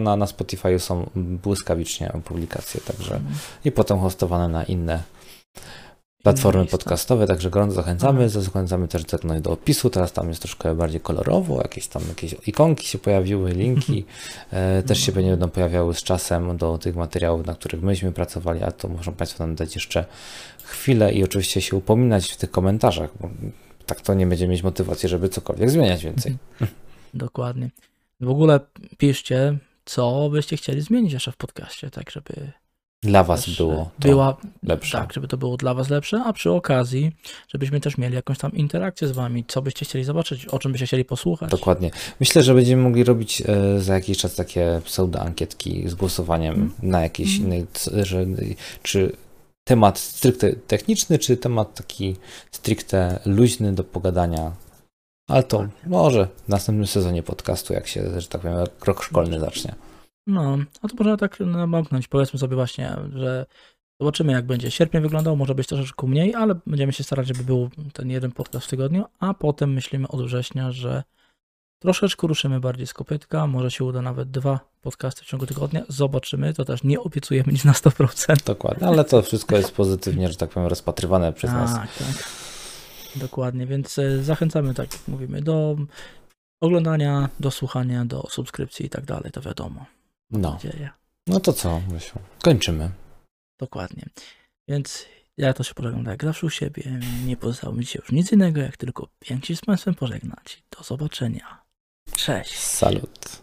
[SPEAKER 1] na na Spotify są błyskawicznie publikacje, także i potem hostowane na inne platformy podcastowe, także gorąco zachęcamy,
[SPEAKER 2] Mhm.
[SPEAKER 1] zachęcamy też do, do opisu, teraz tam jest troszkę bardziej kolorowo, jakieś tam jakieś ikonki się pojawiły, linki, e, też się
[SPEAKER 2] No.
[SPEAKER 1] będą pojawiały z czasem do tych materiałów, na których myśmy pracowali, a to muszą Państwo nam dać jeszcze chwilę i oczywiście się upominać w tych komentarzach, bo tak to nie będziemy mieć motywacji, żeby cokolwiek zmieniać więcej.
[SPEAKER 2] Dokładnie. W ogóle piszcie, co byście chcieli zmienić jeszcze w podcaście, tak żeby
[SPEAKER 1] Dla Was
[SPEAKER 2] też,
[SPEAKER 1] było to
[SPEAKER 2] była,
[SPEAKER 1] lepsze.
[SPEAKER 2] tak, żeby to było dla was lepsze, a przy okazji, żebyśmy też mieli jakąś tam interakcję z wami, co byście chcieli zobaczyć, o czym byście chcieli posłuchać.
[SPEAKER 1] Dokładnie. Myślę, że będziemy mogli robić e, za jakiś czas takie pseudo-ankietki z głosowaniem
[SPEAKER 2] Mm.
[SPEAKER 1] na jakiś
[SPEAKER 2] Mm.
[SPEAKER 1] inny, że, czy temat stricte techniczny, czy temat taki stricte luźny do pogadania. Ale to może w następnym sezonie podcastu, jak się, że tak powiem, rok szkolny zacznie.
[SPEAKER 2] No, a to można tak namknąć. Powiedzmy sobie właśnie, że zobaczymy, jak będzie sierpień wyglądał. Może być troszeczkę mniej, ale będziemy się starać, żeby był ten jeden podcast w tygodniu, a potem myślimy od września, że troszeczkę ruszymy bardziej z kopytka. Może się uda nawet dwa podcasty w ciągu tygodnia. Zobaczymy. To też nie obiecujemy nic na 100%.
[SPEAKER 1] Dokładnie, ale to wszystko jest pozytywnie, że tak powiem, rozpatrywane przez nas.
[SPEAKER 2] Tak, tak. Dokładnie, więc e, zachęcamy, tak jak mówimy, do oglądania, do słuchania, do subskrypcji i tak dalej, to wiadomo.
[SPEAKER 1] No,
[SPEAKER 2] nadzieję.
[SPEAKER 1] no to co, Mysiu? Kończymy.
[SPEAKER 2] Dokładnie. Więc ja to się pożegnam jak zawsze u siebie. Nie pozostało mi dzisiaj już nic innego, jak tylko pięknie się z Państwem pożegnać. Do zobaczenia. Cześć.
[SPEAKER 1] Salut.